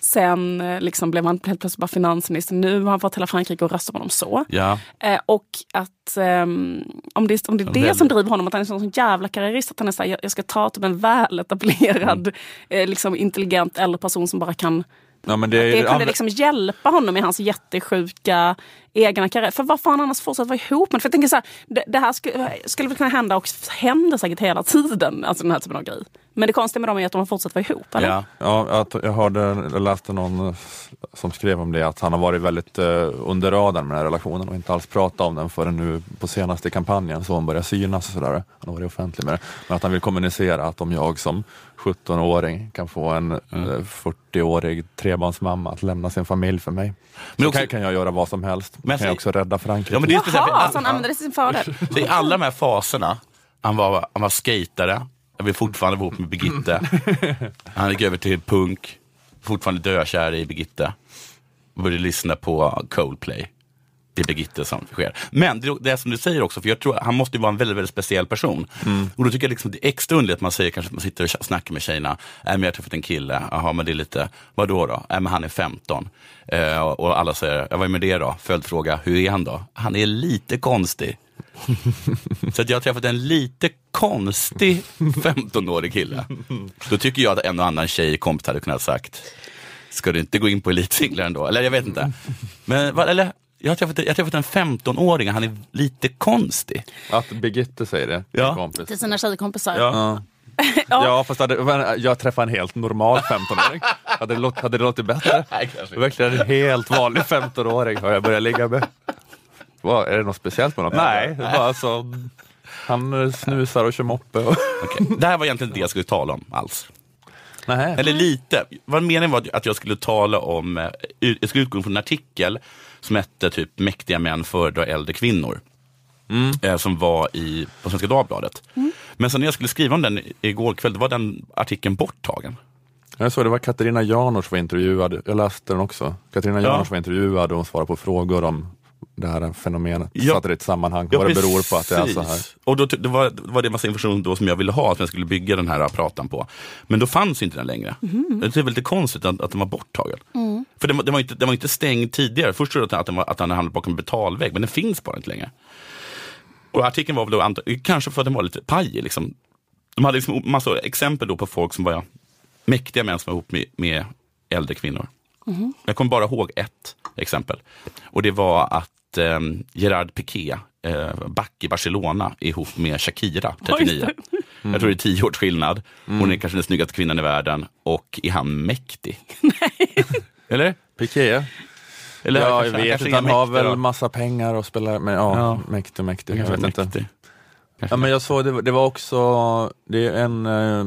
Speaker 3: Sen eh, liksom blev han helt plötsligt bara finansminister. Nu har han fått hela Frankrike att rösta på honom så.
Speaker 2: Ja.
Speaker 3: Eh, och att ehm, om det, om det är det som driver honom, att han är en sån jävla karriärist, att han är såhär, jag, jag ska ta typ en väletablerad,
Speaker 2: Mm.
Speaker 3: eh, liksom intelligent äldre person som bara kan
Speaker 1: Ja, det, är,
Speaker 3: det kunde liksom hjälpa honom i hans jättesjuka egna karriär. För vad får han annars fortsätta vara ihop med? För jag tänker så här, det, det här skulle, skulle väl kunna hända och händer säkert hela tiden, alltså den här typen av grej. Men det konstiga med dem är att de har fortsatt vara ihop. Eller?
Speaker 2: Ja.
Speaker 1: Ja, jag hörde, jag läste någon eh, som skrev om det, att han har varit väldigt eh, under radarn med den här relationen och inte alls pratat om den förrän nu på senaste kampanjen så hon börjar synas och sådär. Han har varit offentlig med det. Men att han vill kommunicera att om jag som 17-åring kan få en eh, 40-årig trebarnsmamma att lämna sin familj för mig.
Speaker 2: Men
Speaker 1: så
Speaker 2: också-
Speaker 1: kan, kan jag göra vad som helst.
Speaker 2: Men
Speaker 1: kan jag
Speaker 2: alltså-
Speaker 1: också rädda Frankrike.
Speaker 2: Ja, men det är
Speaker 3: Jaha,
Speaker 2: all-
Speaker 3: så han använder det till sin fördel.
Speaker 2: Så I alla de här faserna, han var, han var skatare, jag vill fortfarande vara ihop med Birgitte. Han gick över till punk, fortfarande dökär i Birgitte. Och började lyssna på Coldplay. Det är Birgitte som sker. Men det, det är som du säger också, för jag tror han måste vara en väldigt, väldigt speciell person. Och då tycker jag liksom det är extra underligt att man säger kanske att man sitter och snackar med tjejerna. Äh, men jag har träffat en kille, jaha men det är lite, vadå då? Äh, men han är 15. Eh, och alla säger, ja, vad är med det då? Följdfråga, hur är han då? Han är lite konstig. Så att jag har träffat en lite konstig 15-årig kille. Då tycker jag att en och annan tjej kompis hade kunnat sagt, ska du inte gå in på elitsinglar ändå? Eller jag vet inte. Men, eller, jag har träffat, jag har träffat en 15-åring, han är lite konstig.
Speaker 1: Att Birgitte säger det,
Speaker 2: Ja.
Speaker 1: min kompis.
Speaker 3: Till sina tjejkompisar.
Speaker 1: Ja. Ja, fast hade, men jag träffade en helt normal 15-åring. Hade, det låt, hade det låtit bättre?
Speaker 2: Nej.
Speaker 1: Verkligen en helt vanlig 15-åring har jag börjat ligga med. Vad, är det något speciellt med honom? Nej, det är bara så. Han eh, snusar och kör moppe. Och...
Speaker 2: Okej. Det här var egentligen inte det jag skulle tala om alls.
Speaker 1: Nej.
Speaker 2: Eller lite. Vad meningen var att jag skulle tala om, eh, jag skulle utgå från en artikel som hette typ Mäktiga män föredrar äldre kvinnor. Eh, som var i, på Svenska Dagbladet. Men sen när jag skulle skriva om den igår kväll, då var den artikeln borttagen.
Speaker 1: Jag såg det var Katarina Janouch var intervjuad. Jag läste den också. Katarina
Speaker 2: Ja.
Speaker 1: Janouch var intervjuad och hon svarade på frågor om det här fenomenet.
Speaker 2: Ja.
Speaker 1: Satte det i ett sammanhang. vad det beror på att det är så här.
Speaker 2: Och då, det, var, det var det massa information då som jag ville ha, som jag skulle bygga den här pratan på. Men då fanns inte den längre. Det är väl lite konstigt att, att den var borttagen. För den, var- den, var inte, den var inte stängd tidigare. Först trodde jag att, den var, att den hamnade bakom en betalvägg, men den finns bara inte längre. Och artikeln var väl då, kanske för att den var lite pajig. Liksom. De hade liksom massa exempel då på folk som var mäktiga män som var ihop med, med äldre kvinnor. Jag kommer bara ihåg ett exempel. Och det var att eh, Gerard Piqué, eh, back i Barcelona, är ihop med Shakira, 39. Jag tror det är tio års skillnad. Hon är kanske den snyggaste kvinnan i världen. Och är han mäktig? Eller?
Speaker 1: Piqué?
Speaker 2: Eller
Speaker 1: ja, jag vet inte. Han har väl
Speaker 2: då.
Speaker 1: massa pengar och spelar, men ja,
Speaker 2: Ja.
Speaker 1: mäktig, mäktig. Jag vet inte.
Speaker 2: mäktig. Kanske
Speaker 1: Ja, men jag såg, det, det var också, det är en, eh,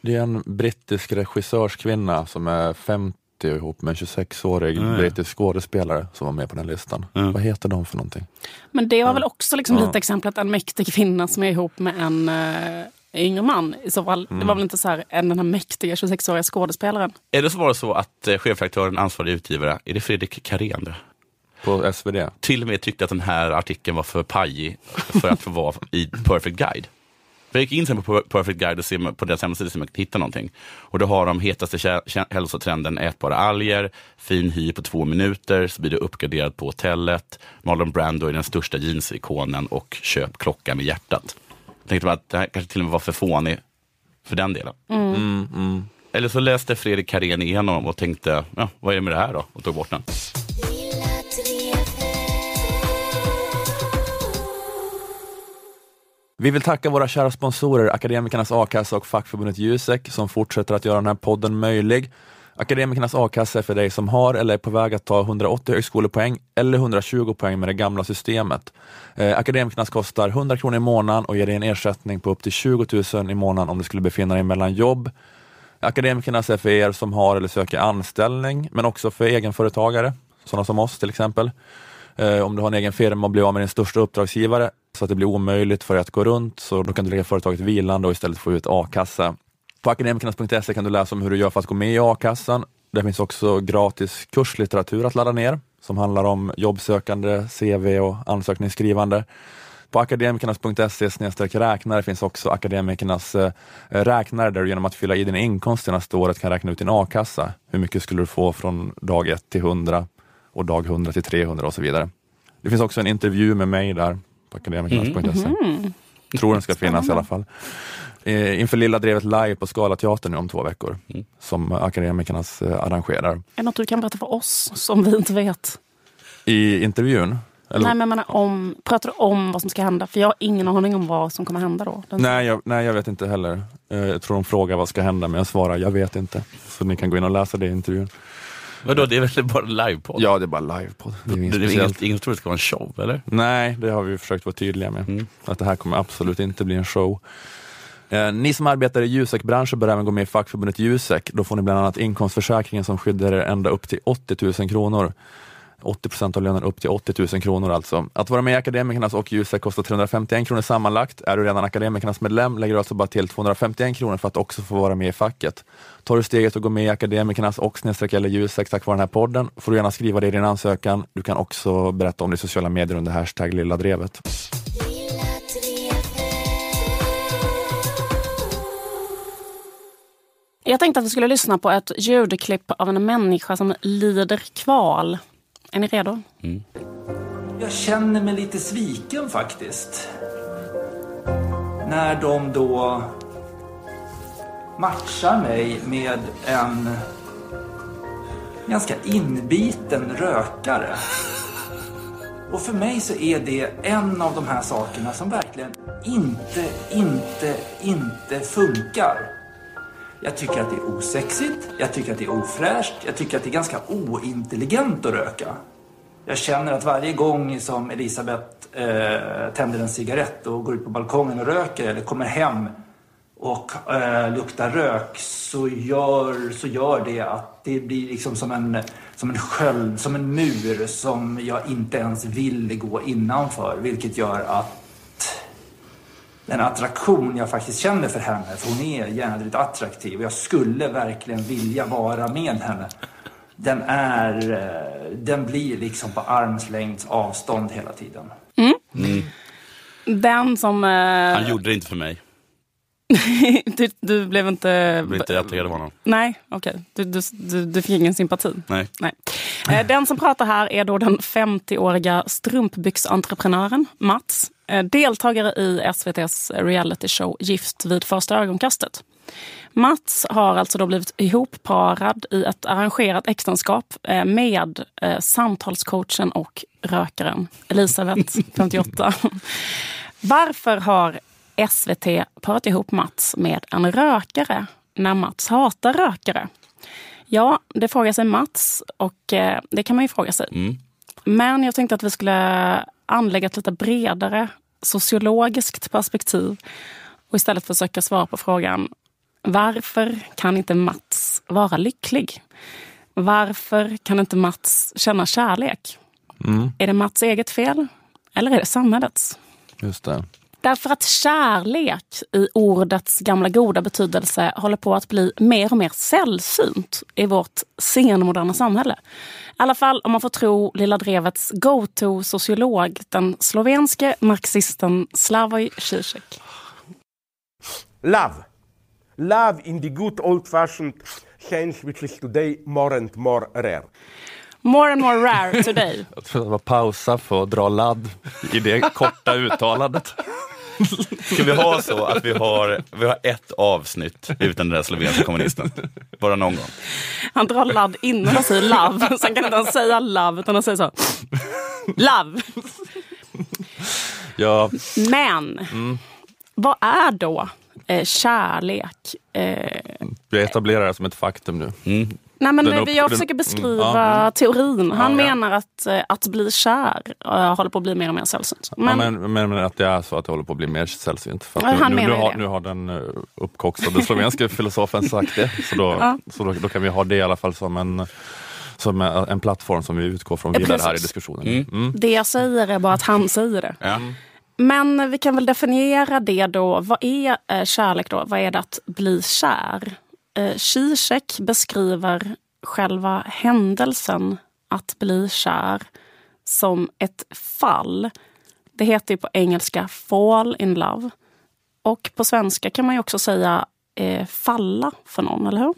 Speaker 1: det är en brittisk regissörskvinna som är 50 och ihop med en 26-årig
Speaker 2: Ja, ja.
Speaker 1: brittisk skådespelare som var med på den listan.
Speaker 2: Ja.
Speaker 1: Vad heter de för någonting?
Speaker 3: Men det var väl också liksom
Speaker 1: Ja.
Speaker 3: lite exemplet, en mäktig kvinna som är ihop med en uh, yngre man. I så fall. Det var väl inte så här, en den här mäktiga 26-åriga skådespelaren.
Speaker 2: Är det så var det så att eh, chefredaktören, ansvarig utgivare, är det Fredrik Karén?
Speaker 1: På SvD?
Speaker 2: Till och med tyckte att den här artikeln var för pajig för att få vara i Perfect Guide. Jag gick in sen på Perfect Guide och se på deras hemsida om jag kunde hitta någonting. Och då har de hetaste hälsotrenden ätbara alger, fin hy på två minuter, så blir du uppgraderad på hotellet. Marlon Brando är den största jeansikonen och köp klocka med hjärtat. Jag tänkte bara att det här kanske till och med var för fånig för den delen. Eller så läste Fredrik Karén igenom och tänkte, ja, vad är det med det här då? Och tog bort den.
Speaker 1: Vi vill tacka våra kära sponsorer Akademikernas A-kassa och fackförbundet Jusek som fortsätter att göra den här podden möjlig. Akademikernas A-kassa är för dig som har eller är på väg att ta 180 högskolepoäng eller 120 poäng med det gamla systemet. Eh, Akademikernas kostar 100 kronor i månaden och ger dig en ersättning på upp till 20 000 i månaden om du skulle befinna dig mellan jobb. Akademikernas är för er som har eller söker anställning, men också för egenföretagare, sådana som oss till exempel. Eh, om du har en egen firma och blir av med din största uppdragsgivare så att det blir omöjligt för dig att gå runt, så då kan du lägga företaget vilande och istället få ut a-kassa. På akademikernas.se kan du läsa om hur du gör för att gå med i a-kassan. Det finns också gratis kurslitteratur att ladda ner som handlar om jobbsökande, CV och ansökningsskrivande. På akademikernas.se räknare finns också akademikernas eh, räknare där du genom att fylla i din inkomst senaste året kan räkna ut din a-kassa. Hur mycket skulle du få från dag 1 till 100 och dag 100 till 300 och så vidare. Det finns också en intervju med mig där på akademikernas.se.
Speaker 3: Mm.
Speaker 1: Tror den ska finnas i alla fall. Eh, inför Lilla Drevet live på Scalateatern nu om två veckor som Akademikernas eh, arrangerar.
Speaker 3: Är det något du kan berätta för oss som vi inte vet?
Speaker 1: I intervjun? Eller?
Speaker 3: Nej, men jag menar om, pratar du om vad som ska hända? För jag har ingen aning om vad som kommer hända då. Den-
Speaker 1: Nej, jag, nej, jag vet inte heller. Eh, jag tror de frågar vad ska hända, men jag svarar jag vet inte. Så ni kan gå in och läsa det i intervjun.
Speaker 2: Vadå, det är väl bara livepodd?
Speaker 1: Ja, det är bara livepodd. Det är
Speaker 2: Det
Speaker 1: inget
Speaker 2: är
Speaker 1: speciellt.
Speaker 2: inget, ingen tror det ska vara en show, eller?
Speaker 1: Nej, det har vi försökt vara tydliga med.
Speaker 2: Mm.
Speaker 1: Att det här kommer absolut inte bli en show. Eh, ni som arbetar i Jusek-branschen bör även gå med i fackförbundet Jusek. Då får ni bland annat inkomstförsäkringen som skyddar er ända upp till 80 000 kronor. 80 procent av lönen upp till 80 000 kronor alltså. Att vara med i Akademikernas och Jusek kostar 351 kronor sammanlagt. Är du redan Akademikernas medlem lägger du alltså bara till 251 kronor för att också få vara med i facket. Tar du steget och går med i Akademikernas och snedstreck eller Jusek tack vare den här podden får du gärna skriva det i din ansökan. Du kan också berätta om det i sociala medier under hashtag lilla drevet.
Speaker 3: Jag tänkte att vi skulle lyssna på ett ljudklipp av en människa som lider kval. Är ni redo?
Speaker 7: Jag känner mig lite sviken faktiskt. När de då matchar mig med en ganska inbiten rökare. Och för mig så är det en av de här sakerna som verkligen inte, inte, inte funkar. Jag tycker att det är osexigt, jag tycker att det är ofräscht, jag tycker att det är ganska ointelligent att röka. Jag känner att varje gång som Elisabeth eh, tänder en cigarett och går ut på balkongen och röker eller kommer hem och eh, luktar rök så gör, så gör det att det blir liksom som en, som en sköld, som en mur som jag inte ens vill gå innanför. Vilket gör att den attraktion jag faktiskt känner för henne, för hon är jädrigt attraktiv och jag skulle verkligen vilja vara med henne. Den är, eh, den blir liksom på armslängds avstånd hela tiden.
Speaker 3: Den som... Eh,
Speaker 2: Han gjorde det inte för mig.
Speaker 3: du, du blev inte...
Speaker 2: Jag blev inte attraherad av honom.
Speaker 3: Nej, okej. Du, du, du, du fick ingen sympati.
Speaker 2: Nej.
Speaker 3: Nej. Eh, Den som pratar här är då den 50-åriga strumpbyxentreprenören Mats. Eh, Deltagare i SVTs realityshow Gift vid första ögonkastet. Mats har alltså då blivit ihopparad i ett arrangerat äktenskap eh, med eh, samtalscoachen och rökaren Elisabeth, 58. Varför har SVT parat ihop Mats med en rökare när Mats hatar rökare? Ja, det frågar sig Mats och det kan man ju fråga sig. Men jag tänkte att vi skulle anlägga ett lite bredare sociologiskt perspektiv och istället försöka svara på frågan varför kan inte Mats vara lycklig? Varför kan inte Mats känna kärlek? Är det Mats eget fel eller är det samhällets?
Speaker 1: Just det.
Speaker 3: Därför att kärlek i ordets gamla goda betydelse håller på att bli mer och mer sällsynt i vårt senmoderna samhälle. I alla fall om man får tro Lilla Drevets go-to-sociolog, den slovenske marxisten Slavoj Zizek.
Speaker 8: Love. Love in the good old fashioned sense, which is today more and more rare.
Speaker 3: More and more rare today.
Speaker 1: Jag tror det var pausa för att dra ladd i det korta uttalandet.
Speaker 2: Ska vi ha så att vi har, vi har ett avsnitt utan den där slovenska kommunisten? Bara någon gång.
Speaker 3: Han drar ladd innan han säger love. Sen kan inte han säga love utan han säger så. Love.
Speaker 1: Ja,
Speaker 3: Men vad är då eh, kärlek? Eh,
Speaker 1: vi etablerar det som ett faktum nu.
Speaker 3: Nej, men
Speaker 1: upp-
Speaker 3: jag försöker
Speaker 1: mm,
Speaker 3: beskriva
Speaker 1: ja, mm.
Speaker 3: teorin. Han
Speaker 1: Ja, ja.
Speaker 3: menar att, eh, att bli kär eh, håller på att bli mer och mer sällsynt.
Speaker 1: Men,
Speaker 3: Men,
Speaker 1: ja, men, men, men att det är så att det håller på att bli mer sällsynt. För att
Speaker 3: Ja,
Speaker 1: nu, nu, nu, har, nu har den uh, uppkoxade slovenska filosofen sagt det. Så, då,
Speaker 3: Ja.
Speaker 1: så då, då kan vi ha det i alla fall som en, som en, plattform som vi utgår från
Speaker 3: Ja,
Speaker 1: vidare här i diskussionen.
Speaker 2: Mm.
Speaker 1: Mm.
Speaker 3: det jag säger är bara att han säger det.
Speaker 2: Ja.
Speaker 3: Men vi kan väl definiera det då. Vad är eh, kärlek då? Vad är det att bli kär? Eh, Zizek beskriver själva händelsen att bli kär som ett fall. Det heter ju på engelska fall in love. Och på svenska kan man ju också säga eh, falla för någon, eller hur?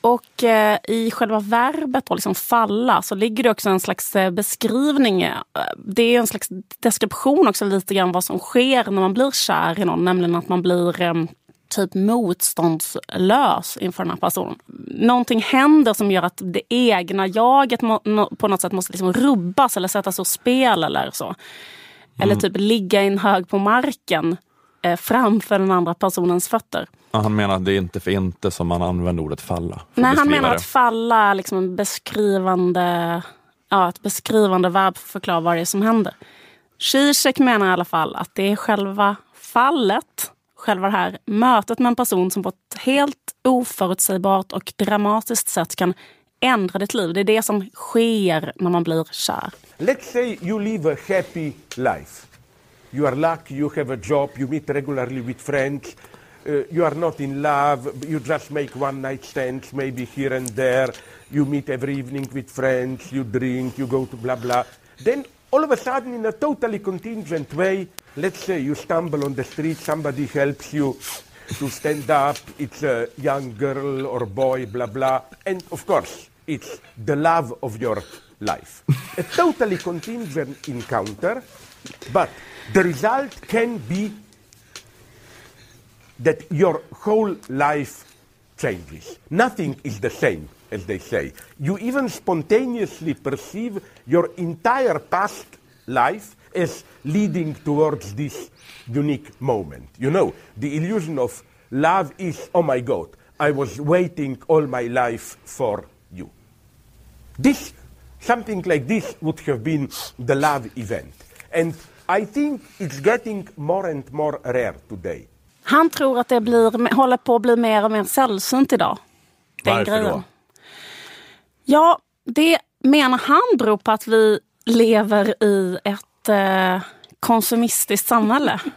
Speaker 3: Och eh, i själva verbet då, liksom falla så ligger det också en slags eh, beskrivning. eh, Det är en slags deskription också lite grann vad som sker när man blir kär i någon. Nämligen att man blir typ motståndslös inför den här personen. Någonting händer som gör att det egna jaget på något sätt måste liksom rubbas eller sättas ur spel eller så. Eller typ ligga i en hög på marken eh, framför den andra personens fötter.
Speaker 1: Ja, Han menar att det är inte för inte som man använder ordet falla.
Speaker 3: Nej, han menar
Speaker 1: det.
Speaker 3: att falla är liksom en beskrivande, ja, ett beskrivande verb för att förklara vad det är som händer. Zizek menar i alla fall att det är själva fallet, själva det här mötet med en person som på ett helt oförutsägbart och dramatiskt sätt kan ändra ditt liv. Det är det som sker när man blir kär.
Speaker 8: Let's say you live a happy life. You are lucky, you have a job, you meet regularly with friends, uh, you are not in love, you just make one night stands, maybe here and there, you meet every evening with friends, you drink, you go to blah blah. Then all of a sudden, in a totally contingent way, let's say you stumble on the street, somebody helps you to stand up, it's a young girl or boy, blah blah, and of course, it's the love of your life. a totally contingent encounter, but the result can be that your whole life changes. Nothing is the same, as they say. You even spontaneously perceive your entire past life as leading towards this unique moment. You know, the illusion of love is, oh my God, I was waiting all my life for you. This, something like this would have been the love event. And I think it's getting more and more rare today.
Speaker 3: Han tror att det blir, håller på att bli mer och mer sällsynt idag. Den
Speaker 1: Varför
Speaker 3: grejen.
Speaker 1: då?
Speaker 3: Ja, det menar han beror på att vi lever i ett eh, konsumistiskt samhälle.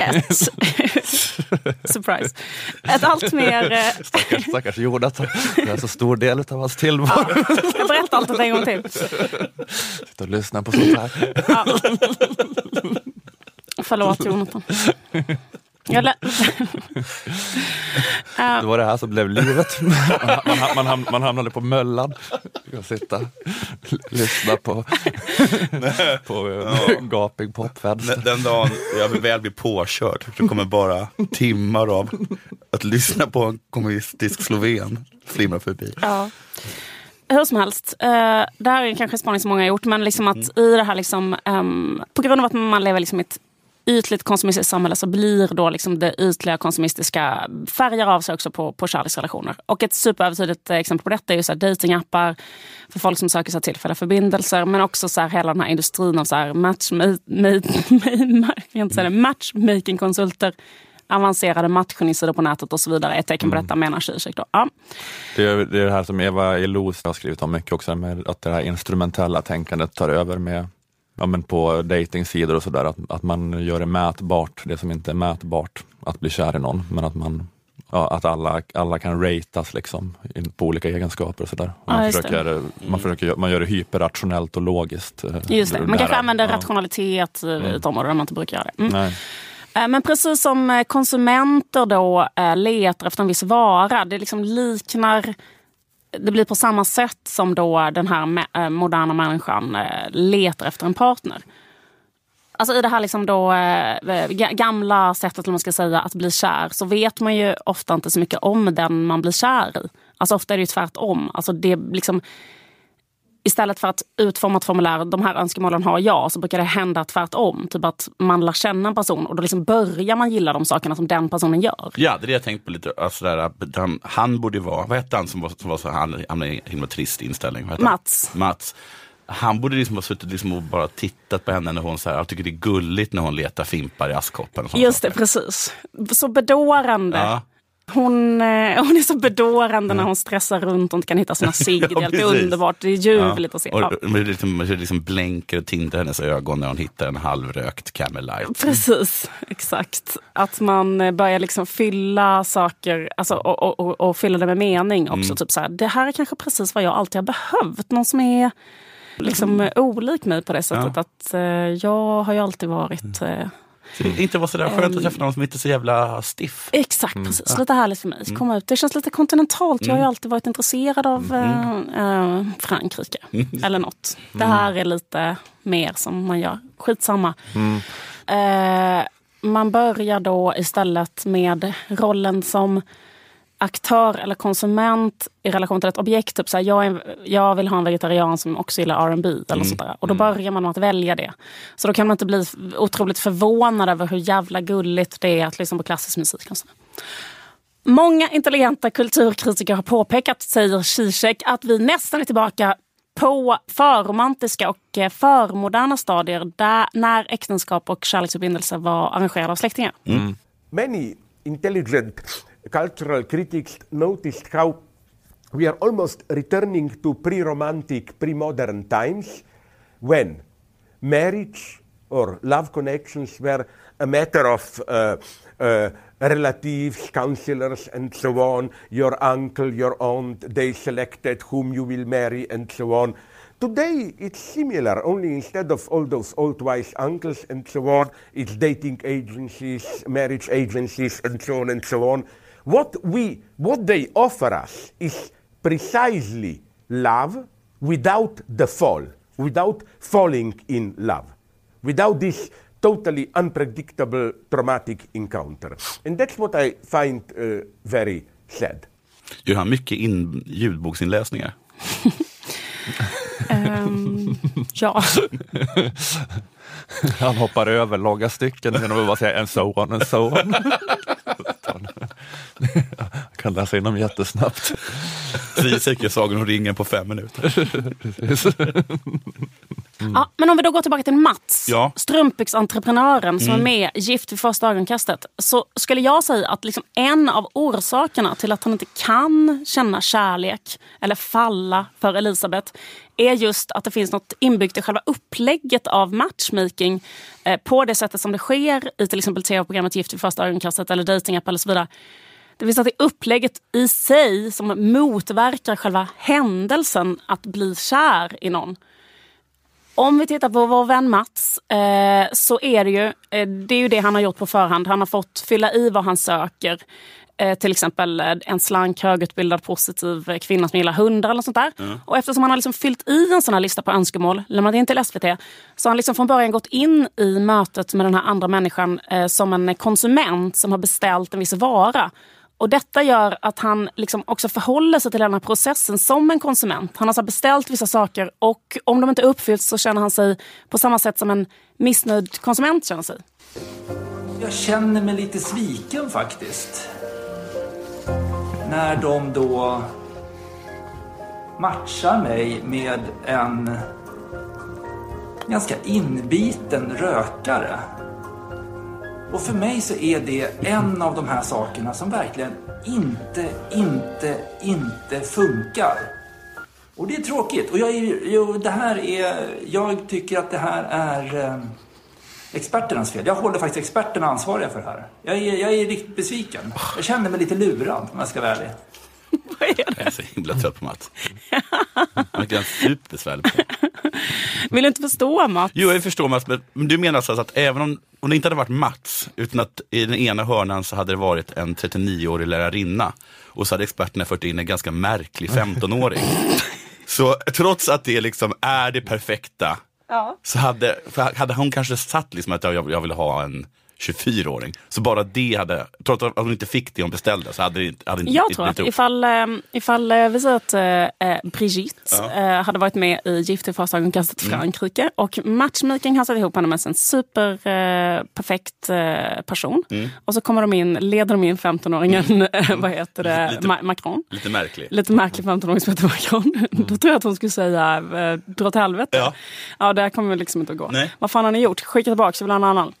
Speaker 3: Ett, surprise. Ett allt mer... Eh,
Speaker 1: Stackars, stackars Jonathan. Det är så stor del av hans tillvaro.
Speaker 3: jag berättar allt en gång till.
Speaker 1: Sitta och lyssna på sånt här.
Speaker 3: Ja. Förlåt Jonathan.
Speaker 1: Det var det här som blev livet. Man, man, man, ham- man hamnade på Möllan. Jag sitta lyssna på, på eh, gaping popfans.
Speaker 2: Den- Den dagen jag väl blir påkörd, så kommer bara timmar av att lyssna på en kommunistisk sloven flimra förbi.
Speaker 3: Ja. Hur som helst, eh, det här är kanske en spaning som många har gjort, men liksom att i det här, liksom, ehm, på grund av att man lever liksom i ett ytligt konsumistiskt samhälle så blir då liksom det ytliga konsumistiska färgar av sig också på, på kärleksrelationer. Och ett superövertydligt exempel på detta är ju så här datingappar för folk som söker sig tillfälliga förbindelser, men också så här hela den här industrin av så här matchma- matchmakingkonsulter, avancerade matchningssidor på nätet och så vidare. Ett tecken på detta menar Zizek. Då. Ja.
Speaker 1: Det är det, är det här som Eva Elos har skrivit om mycket också, med att det här instrumentella tänkandet tar över med ja, men på datingsidor och sådär, att, att man gör det mätbart, det som inte är mätbart, att bli kär i någon, men att man Ja, att alla, alla kan ratas liksom, på olika egenskaper och sådär.
Speaker 3: Ja,
Speaker 1: Man,
Speaker 3: det.
Speaker 1: försöker, man, försöker, man gör det hyperrationellt och logiskt. eh,
Speaker 3: Just det. Man
Speaker 1: där.
Speaker 3: kanske använder
Speaker 1: Ja.
Speaker 3: rationalitet i ett område där man inte brukar göra det. Mm. Eh, Men precis som eh, konsumenter då eh, letar efter en viss vara, det liksom liknar det blir på samma sätt som då den här eh, moderna människan eh, letar efter en partner. Alltså i det här liksom då, eh, gamla sättet man ska säga, att bli kär så vet man ju ofta inte så mycket om den man blir kär i. Alltså ofta är det ju tvärtom. Alltså det liksom, istället för att utforma ett formulär, de här önskemålen har jag, så brukar det hända tvärtom. Typ att man lär känna en person och då liksom börjar man gilla de sakerna som den personen gör.
Speaker 2: Ja, det är det jag tänkt på lite. Alltså där, han, han borde vara, vad hette han som var, som var så, han hamnade i en himla trist inställning?
Speaker 3: Mats.
Speaker 2: Mats. Han borde liksom ha suttit liksom och bara tittat på henne när hon så här, jag tycker det är gulligt när hon letar fimpar i askkoppen.
Speaker 3: Just det,
Speaker 2: saker.
Speaker 3: precis. Så bedårande.
Speaker 2: Ja.
Speaker 3: Hon, eh, hon är så bedårande när hon stressar runt och inte kan hitta sina cigg. Det är underbart. Det är ljuvligt att se. Ja.
Speaker 2: och det liksom, det liksom blänker och tindrar hennes ögon när hon hittar en halvrökt Camel Light.
Speaker 3: Precis, exakt. Att man eh, börjar liksom fylla saker alltså, och, och, och, och fylla det med mening också.
Speaker 2: Mm.
Speaker 3: Typ så här, det här är kanske precis vad jag alltid har behövt. Någon som är liksom eh, olik mig på det sättet.
Speaker 2: Ja.
Speaker 3: Att eh, jag har ju alltid varit... Eh,
Speaker 2: Det inte var sådär skönt att träffa någon som inte är så jävla stiff.
Speaker 3: Exakt, precis. Lite härligt för mig. Komma ut. Det känns lite kontinentalt. Jag har ju alltid varit intresserad av eh, Frankrike. Eller något. Det här är lite mer som man gör. Skitsamma. Eh, man börjar då istället med rollen som aktör eller konsument i relation till ett objekt. Typ så här, jag, är, jag vill ha en vegetarian som också gillar R&B eller sånt där. Och då börjar man med att välja det. Så då kan man inte bli otroligt förvånad över hur jävla gulligt det är att lyssna på klassisk musik. Och så. Många intelligenta kulturkritiker har påpekat, säger Zizek, att vi nästan är tillbaka på förromantiska och eh, förmoderna stadier där, när äktenskap och kärleksförbindelser var arrangerade av släktingar.
Speaker 8: Many intelligent cultural critics noticed how we are almost returning to pre romantic, pre modern times when marriage or love connections were a matter of uh, uh, relatives, counselors, and so on. Your uncle, your aunt, they selected whom you will marry, and so on. Today it's similar, only instead of all those old wise uncles and so on, it's dating agencies, marriage agencies, and so on and so on. What we, what they offer us is precisely love without the fall, without falling in love, without this totally unpredictable traumatic encounter. And that's what I find uh, very sad.
Speaker 2: Gör han mycket in, ljudboksinläsningar?
Speaker 3: Ehm, ja.
Speaker 1: Han hoppar över långa stycken genom att bara säga and so on and so on. Jag kan läsa in dem jättesnabbt.
Speaker 2: Zizek gör Sagan om ringen på fem minuter.
Speaker 3: Ja, men om vi då går tillbaka till Mats,
Speaker 2: Ja.
Speaker 3: strumpbyxentreprenören som är med Gift vid första ögonkastet. Så skulle jag säga att liksom en av orsakerna till att han inte kan känna kärlek eller falla för Elisabeth är just att det finns något inbyggt i själva upplägget av matchmaking eh, på det sättet som det sker i till exempel tv-programmet Gift vid första ögonkastet eller datingapp eller så vidare. Det finns något i upplägget i sig som motverkar själva händelsen att bli kär i någon. Om vi tittar på vår vän Mats eh, så är det ju eh, det, är ju det han har gjort på förhand. Han har fått fylla i vad han söker. Eh, till exempel eh, en slank, högutbildad, positiv eh, kvinna som gillar hundar eller sånt där. Och eftersom han har liksom fyllt i en sån här lista på önskemål, lämnat in till SVT, så har han liksom från början gått in i mötet med den här andra människan eh, som en konsument som har beställt en viss vara. Och Detta gör att han liksom också förhåller sig till den här processen som en konsument. Han har så beställt vissa saker och om de inte uppfylls så känner han sig på samma sätt som en missnöjd konsument känner sig.
Speaker 7: Jag känner mig lite sviken faktiskt. När de då matchar mig med en ganska inbiten rökare. Och för mig så är det en av de här sakerna som verkligen inte, inte, inte funkar. Och det är tråkigt. Och jag, är, jo, det här är, jag tycker att det här är eh, experternas fel. Jag håller faktiskt experterna ansvariga för det här. Jag är, jag är riktigt besviken. Jag känner mig lite lurad om jag ska vara ärlig.
Speaker 2: Jag är så himla trött på Mats. Han är superbesvärlig.
Speaker 3: Vill du inte förstå Mats?
Speaker 2: Jo, jag förstår Mats, men men du menar alltså att även om, om det inte hade varit Mats, utan att i den ena hörnan så hade det varit en 39-årig lärarinna och så hade experterna fört in en ganska märklig 15-åring. så trots att det liksom är det perfekta,
Speaker 3: Ja.
Speaker 2: så hade, hade hon kanske satt liksom att jag, jag vill ha en 24-åring. Så bara det hade, trots att hon inte fick det hon beställde, så hade det inte hade
Speaker 3: Jag
Speaker 2: inte
Speaker 3: tror att ifall, eh, ifall eh, vi säger att eh, eh, Brigitte
Speaker 2: Ja.
Speaker 3: eh, hade varit med i Gift i första ögonkastet
Speaker 2: Mm.
Speaker 3: Frankrike och matchmaking har satt ihop henne med en super eh, perfekt eh, person.
Speaker 2: Mm.
Speaker 3: Och så kommer de in, leder de in 15-åringen, eh, vad heter det,
Speaker 2: Lite-
Speaker 3: Ma- Macron.
Speaker 2: Lite märklig.
Speaker 3: Lite märklig 15-åring som heter Macron. Då tror jag att hon skulle säga eh, dra åt helvete.
Speaker 2: Ja.
Speaker 3: Ja, det här kommer liksom inte att gå.
Speaker 2: Nej.
Speaker 3: Vad fan har ni gjort? Skicka tillbaka, så vill ha en annan.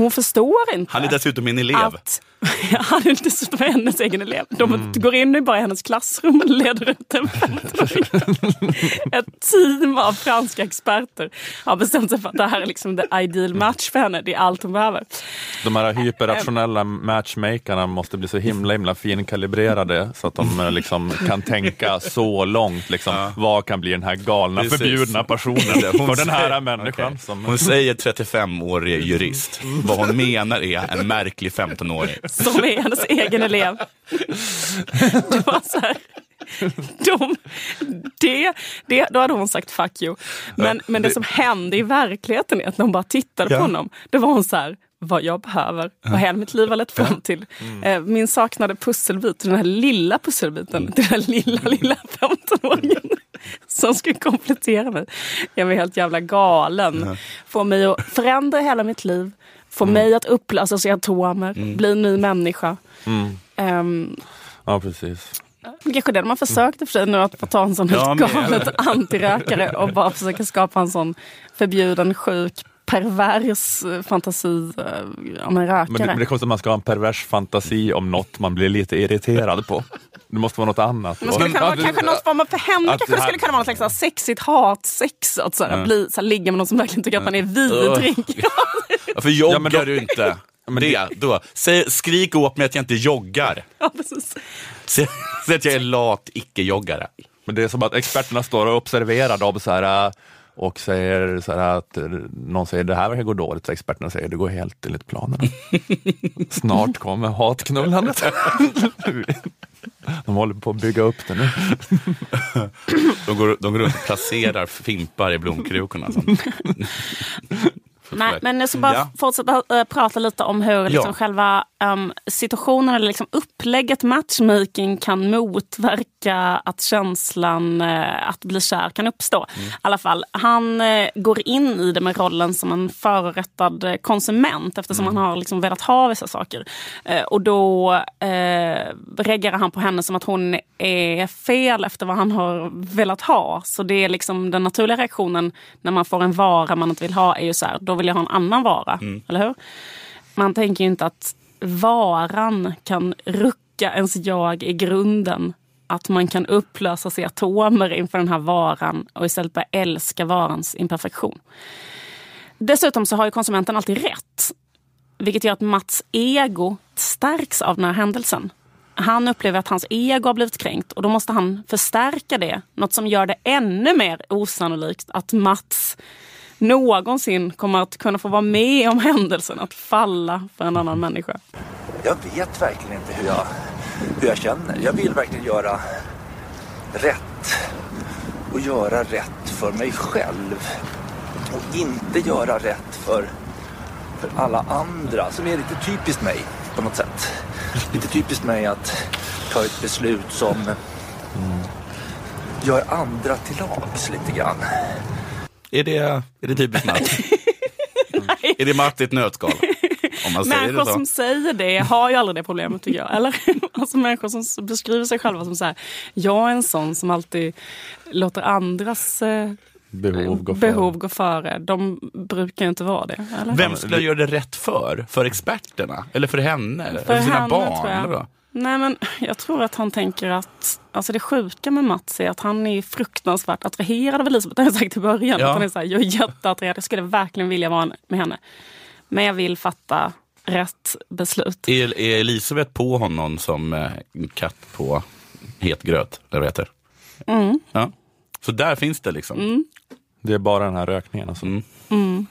Speaker 3: Hon förstår inte.
Speaker 2: Han är dessutom min elev.
Speaker 3: Att, han är dessutom hennes egen elev. De går in i bara i hennes klassrum och leder ut en 15-åring. Ett team av franska experter har bestämt sig för att det här är liksom the ideal match för henne. Det är allt hon behöver.
Speaker 1: De här hyperrationella matchmakarna måste bli så himla himla finkalibrerade så att de eh, liksom kan tänka så långt. Liksom, Vad kan bli den här galna
Speaker 2: Precis.
Speaker 1: förbjudna personen
Speaker 2: Hon
Speaker 1: för den här
Speaker 2: säger-
Speaker 1: människan?
Speaker 2: Okej.
Speaker 1: Som,
Speaker 2: Hon säger 35-årig jurist. Vad hon menar är en märklig 15-åring.
Speaker 3: Som är hennes egen elev. Det var så här. De, det, det, då hade hon sagt fuck you. Men,
Speaker 2: Ja,
Speaker 3: men det,
Speaker 2: det-
Speaker 3: som hände i verkligheten är att när hon bara tittade
Speaker 2: Ja.
Speaker 3: på honom, då var hon så här, vad jag behöver, vad hela mitt liv har lett fram till.
Speaker 2: Mm.
Speaker 3: Eh, Min saknade pusselbit, den här lilla pusselbiten,
Speaker 2: Mm.
Speaker 3: den här lilla, lilla 15-åringen som skulle komplettera mig. Jag var helt jävla galen. Få mig att förändra hela mitt liv, få
Speaker 2: Mm.
Speaker 3: mig att upplösas i atomer, bli en ny människa.
Speaker 1: mm,
Speaker 3: Um,
Speaker 1: ja, precis.
Speaker 3: kanske det de har försökt i för sig nu, att få ta en sån
Speaker 2: Ja,
Speaker 3: helt
Speaker 2: men-
Speaker 3: galet antirökare och bara försöka skapa en sån förbjuden, sjuk, pervers eh, fantasi eh, om en rökare.
Speaker 1: Men det, men det kommer att man ska ha en pervers fantasi om något man blir lite irriterad på. Det måste vara något annat.
Speaker 3: Men skulle kunna vara,
Speaker 1: Ja,
Speaker 3: kanske något form av, för henne kanske det
Speaker 1: här-
Speaker 3: skulle kunna vara något slags sexigt hatsex. Att så här,
Speaker 1: Ja.
Speaker 3: bli, så här, ligga med någon som verkligen tycker att man är vidrig.
Speaker 2: Varför joggar
Speaker 1: men då-
Speaker 2: du inte? det, då. Säg, skrik åt mig att jag inte joggar.
Speaker 3: Ja, precis.
Speaker 2: Säg, säg att jag är lat icke-joggare.
Speaker 1: Men det är som att experterna står och observerar dem så här, äh, och säger så här att någon säger det här verkar gå dåligt, så experterna säger det går helt enligt planerna. Snart kommer hatknullandet. De håller på att bygga upp det nu.
Speaker 2: De går, de går runt och placerar fimpar i blomkrukorna.
Speaker 3: Nej, men jag ska bara
Speaker 2: Ja.
Speaker 3: fortsätta äh, prata lite om hur liksom,
Speaker 2: Ja.
Speaker 3: själva um, situationen eller liksom, upplägget matchmaking kan motverka att känslan äh, att bli kär kan uppstå.
Speaker 2: Mm.
Speaker 3: I alla fall, han äh, går in i det med rollen som en förorättad eh, konsument eftersom
Speaker 2: Mm.
Speaker 3: han har liksom, velat ha vissa saker. Eh, och då eh, reagerar han på henne som att hon är fel efter vad han har velat ha. Så det är liksom den naturliga reaktionen när man får en vara man inte vill ha är ju så här, då vill jag ha en annan vara. Eller hur? Man tänker ju inte att varan kan rucka ens jag i grunden. Att man kan upplösas i atomer inför den här varan och istället börja älska varans imperfektion. Dessutom så har ju konsumenten alltid rätt. Vilket gör att Mats ego stärks av den här händelsen. Han upplever att hans ego har blivit kränkt och då måste han förstärka det. Något som gör det ännu mer osannolikt att Mats någonsin kommer att kunna få vara med om händelsen att falla för en annan människa.
Speaker 9: Jag vet verkligen inte hur jag, hur jag känner. Jag vill verkligen göra rätt. Och göra rätt för mig själv. Och inte göra rätt för, för alla andra. Som är lite typiskt mig på något sätt. Lite typiskt mig att ta ett beslut som gör andra till lags lite grann.
Speaker 2: Är det, är det typiskt Matt? är det Matt i ett nötskal? Om man säger det
Speaker 3: Människor
Speaker 2: så.
Speaker 3: som säger det har ju aldrig det problemet tycker jag. Eller? Alltså människor som beskriver sig själva som så här, jag är en sån som alltid låter andras eh,
Speaker 1: Behov går
Speaker 3: behov gå före. De brukar inte vara det. Eller?
Speaker 2: Vem skulle göra det rätt för? För experterna? Eller för henne? Eller för,
Speaker 3: För
Speaker 2: sina
Speaker 3: henne,
Speaker 2: barn?
Speaker 3: tror jag.
Speaker 2: Eller vad?
Speaker 3: Nej men jag tror att han tänker att, alltså det sjuka med Mats är att han är fruktansvärt attraherad av Elisabeth. Det har jag sagt i början.
Speaker 2: Ja.
Speaker 3: Att han är så här, jag är jätteattraherad, jag skulle verkligen vilja vara med henne. Men jag vill fatta rätt beslut.
Speaker 2: Är, är Elisabeth på honom som eh, katt på het gröt? Eller vad heter?
Speaker 3: Mm.
Speaker 2: Ja. Så där finns det liksom.
Speaker 3: Mm.
Speaker 1: Det är bara den här rökningen. Alltså.
Speaker 3: Mm.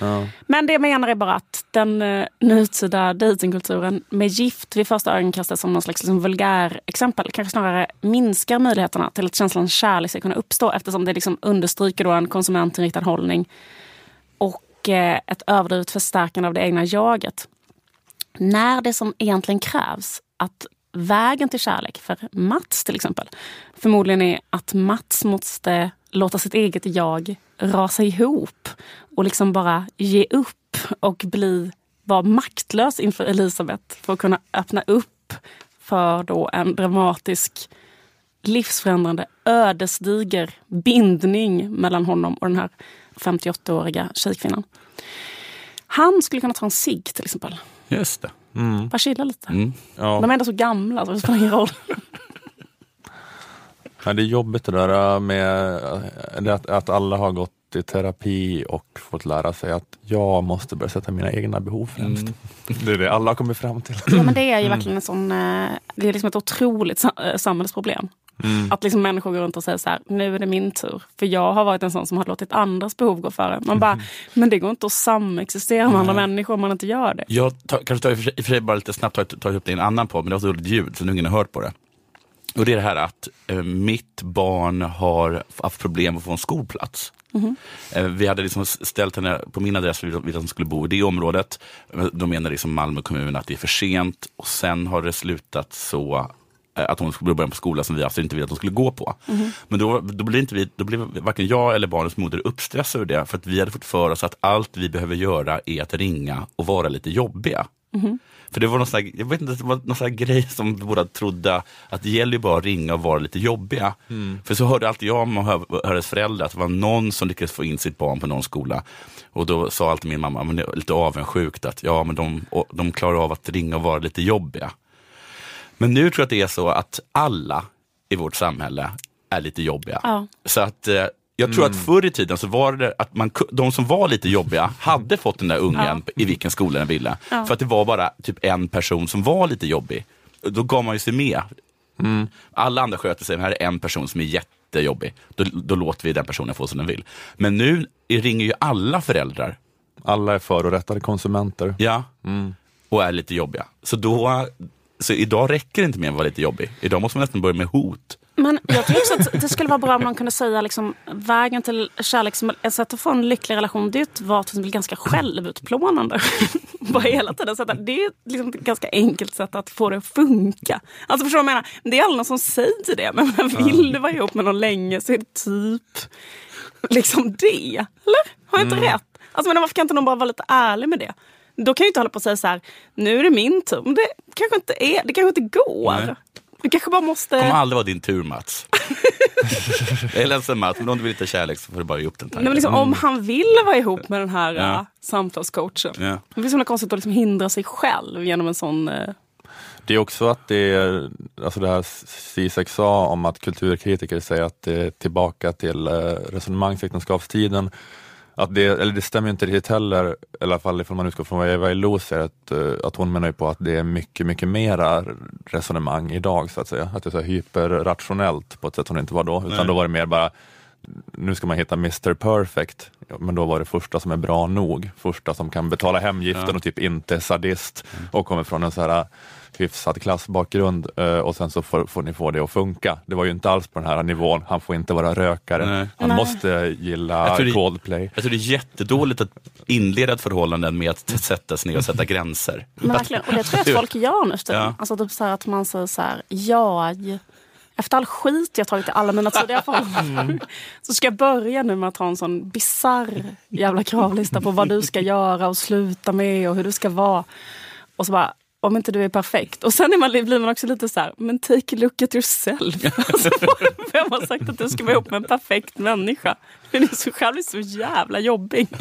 Speaker 1: Ja.
Speaker 3: Men det jag menar är bara att den uh, nutida dejtingkulturen med gift vid första ögonkastet som någon slags liksom, vulgär exempel kanske snarare minskar möjligheterna till att känslan kärlek ska kunna uppstå eftersom det liksom understryker då en konsumentinriktad hållning. Och eh, ett överdrivet förstärkande av det egna jaget. När det som egentligen krävs att vägen till kärlek för Mats till exempel förmodligen är att Mats måste låta sitt eget jag rasa ihop och liksom bara ge upp och bli vara maktlös inför Elisabeth för att kunna öppna upp för då en dramatisk livsförändrande ödesdiger bindning mellan honom och den här 58-åriga tjejkvinnan. Han skulle kunna ta en cigg till exempel.
Speaker 2: Just det.
Speaker 3: Bara chilla lite.
Speaker 2: Mm.
Speaker 1: Ja.
Speaker 3: De är ändå så gamla så det spelar ingen roll.
Speaker 1: Ja, det är jobbigt det där med eh, att, att alla har gått i terapi och fått lära sig att jag måste börja sätta mina egna behov främst. Det är det alla har kommit fram till.
Speaker 3: Ja, men det är ju verkligen en sån, eh, det är liksom ett otroligt sa- samhällsproblem.
Speaker 1: Mm.
Speaker 3: Att liksom människor går runt och säger så här, nu är det min tur. För jag har varit en sån som har låtit andras behov gå före. Man bara, men det går inte att samexistera med andra människor om man inte gör det.
Speaker 2: Jag tar, kanske tar i och för sig- bara lite snabbt tar, tar upp det i en annan podd, men det var så dåligt ljud så ingen har hört på det. Och det är det här att eh, mitt barn har haft problem att få en skolplats.
Speaker 3: Mhm.
Speaker 2: Eh, vi hade liksom ställt henne på min adress, vi ville att hon skulle bo i det området. Då menar liksom Malmö kommun att det är för sent och sen har det slutat så att hon skulle börja på skola som vi alltså inte ville att hon skulle gå på. Men då, då, blev inte vi, då blev varken jag eller barnets moder uppstressade över det, för att vi hade fått för oss att allt vi behöver göra är att ringa och vara lite jobbiga. För det var någon sån här, jag vet inte, det var någon sån här grej som vi båda trodde att det gäller ju bara att ringa och vara lite jobbiga. För så hörde alltid jag och hör- hördes föräldrar att det var någon som lyckades få in sitt barn på någon skola. Och då sa alltid min mamma, men det är lite avundsjukt, att ja men de, de klarar av att ringa och vara lite jobbiga. Men nu tror jag att det är så att alla i vårt samhälle är lite jobbiga.
Speaker 3: Ja.
Speaker 2: Så att eh, jag tror att förr i tiden så var det att man, de som var lite jobbiga hade fått den där ungen i vilken skola den ville.
Speaker 3: Ja.
Speaker 2: För att det var bara typ en person som var lite jobbig. Då gav man ju sig med. Alla andra sköter sig, men här är en person som är jättejobbig. Då, då låter vi den personen få som den vill. Men nu ringer ju alla föräldrar.
Speaker 1: Alla är förorättade konsumenter.
Speaker 2: Ja. Och är lite jobbiga. Så, då, så idag räcker det inte med att vara lite jobbig. Idag måste man nästan börja med hot.
Speaker 3: Men jag tror också att det skulle vara bra om man kunde säga liksom, vägen till kärlek som ett sätt att få en lycklig relation, det är att vara till ganska självutplånande. Bara hela tiden. Så att det är liksom ett ganska enkelt sätt att få det att funka. Alltså förstår du vad jag menar? Det är aldrig någon som säger det. Men vill du vara ihop med någon länge så är det typ liksom det. Eller? Har jag inte rätt? Alltså men varför kan inte någon bara vara lite ärlig med det? Då kan jag inte hålla på och säga så här, nu är det min tur. Men det kanske inte är, det kanske inte går.
Speaker 2: Nej.
Speaker 3: Du kanske bara måste...
Speaker 2: Det kommer aldrig vara din tur Mats. jag är ledsen Mats, men om du vill lite kärlek så får du bara ge upp den
Speaker 3: Nej,
Speaker 2: tanken.
Speaker 3: men liksom, Om han vill vara ihop med den här
Speaker 2: Ja.
Speaker 3: äh, samtalscoachen.
Speaker 2: Ja.
Speaker 3: Det blir så himla konstigt att liksom hindra sig själv genom en sån... Äh,
Speaker 1: Det är också att det är, alltså det här Zizek sa om att kulturkritiker säger att det är tillbaka till eh, resonemangsäktenskapstiden. Att det, eller det stämmer ju inte riktigt heller, i alla fall ifall man utgår från vad Eva Ilou säger, att, eh, att hon menar ju på att det är mycket, mycket mera resonemang idag så att säga. Att det är så hyperrationellt på ett sätt som det inte var då, utan
Speaker 2: Nej.
Speaker 1: då var det mer bara nu ska man hitta Mr Perfect, men då var det första som är bra nog. Första som kan betala hemgiften
Speaker 2: Ja.
Speaker 1: och typ inte är sadist och kommer från en så här hyfsad klassbakgrund eh, och sen så får, får ni få det att funka. Det var ju inte alls på den här nivån. Han får inte vara rökare.
Speaker 2: Nej.
Speaker 1: Han
Speaker 3: Nej.
Speaker 1: måste gilla
Speaker 2: Jag det-
Speaker 1: Coldplay.
Speaker 2: Jag tror det är jättedåligt att inleda ett förhållande med att sätta sig ner och sätta gränser.
Speaker 3: men verkligen. Och det tror jag att folk gör nu.
Speaker 2: Ja.
Speaker 3: Alltså typ så här att man säger så här, jag... Efter all skit jag tagit i alla mina tidigare förhållanden så ska jag börja nu med att ha en sån bizarr jävla kravlista på vad du ska göra och sluta med och hur du ska vara. Och så bara, om inte du är perfekt. Och sen är man, blir man också lite så här, men take a look at yourself. Alltså, vem har sagt att du ska vara ihop med en perfekt människa? Du är så själv är så jävla jobbig.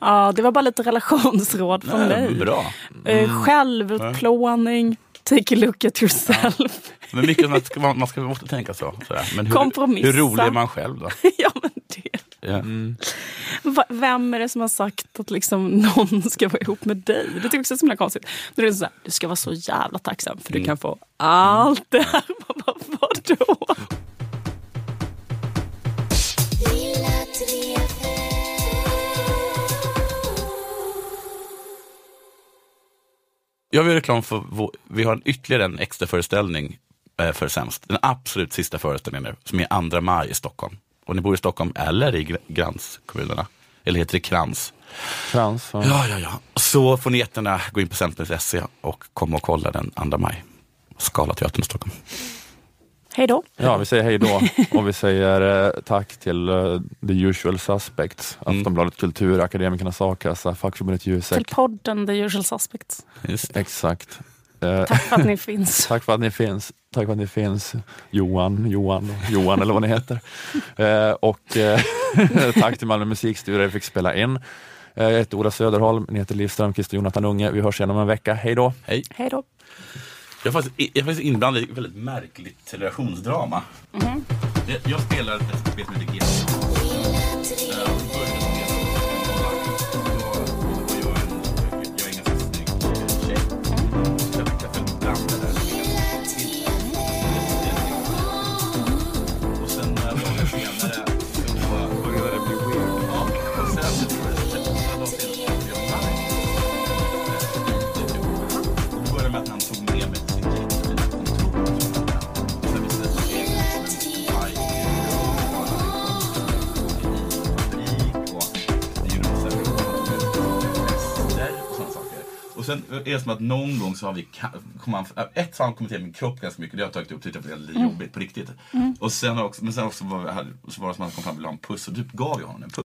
Speaker 3: ja, det var bara lite relationsråd från
Speaker 2: Ja,
Speaker 3: mig.
Speaker 2: bra.
Speaker 3: Eh, självutplåning, take a look at yourself.
Speaker 2: Men mycket man ska, man ska måste tänka så. sådär. Men hur,
Speaker 3: Kompromissa.
Speaker 2: hur rolig är man själv då?
Speaker 3: ja, men det.
Speaker 2: Ja.
Speaker 3: Vem är det som har sagt att liksom någon ska vara ihop med dig? Det tycker jag också är så himla konstigt. Då är det så här, du ska vara så jävla tacksam för du kan få allt det här. Bara, Vadå?
Speaker 2: Jag vill reklam för, vår, vi har en ytterligare en extra föreställning eh, för Sämst. Den absolut sista föreställningen nu, som är 2 maj i Stockholm. och ni bor i Stockholm eller i gr- gränskommunerna, eller heter det krans?
Speaker 1: Krans. Ja.
Speaker 2: Ja, ja, ja. Så får ni jättegärna gå in på centrum.se och komma och kolla den 2 maj. Scalateatern i Stockholm.
Speaker 3: Hej då.
Speaker 1: Ja, vi säger hej då och vi säger eh, tack till eh, the usual suspects. Aftonbladet Kultur, Akademikernas A-kassa, Fackförbundet
Speaker 3: Till
Speaker 1: Jusek.
Speaker 3: podden The Usual Suspects.
Speaker 2: Just.
Speaker 1: Exakt.
Speaker 3: Tack för att ni finns.
Speaker 1: Tack för att ni finns. Tack för att ni finns. Johan, Johan, Johan eller vad ni heter. Eh, och eh, tack till Malmö musikstudio där vi fick spela in. Eh, jag heter Ola Söderholm, ni heter Liv Strömqvist och Jonathan Unge. Vi hörs igen om en vecka. Hej då!
Speaker 2: Hej.
Speaker 3: Hej då.
Speaker 2: Jag är faktiskt, jag är faktiskt inblandad i ett väldigt märkligt relationsdrama.
Speaker 3: Mhm.
Speaker 2: Jag, jag spelar ett spel som heter GTA. Och Och sen är det som att någon gång så har vi, kom han, ett så har han kommenterat min kropp ganska mycket, det har jag tagit upp, tyckte jag var lite
Speaker 3: Mm.
Speaker 2: jobbigt på riktigt.
Speaker 3: Mm.
Speaker 2: Och sen, har också, men sen också var, så var det som att han kom fram och ville ha en puss och typ gav jag honom en puss.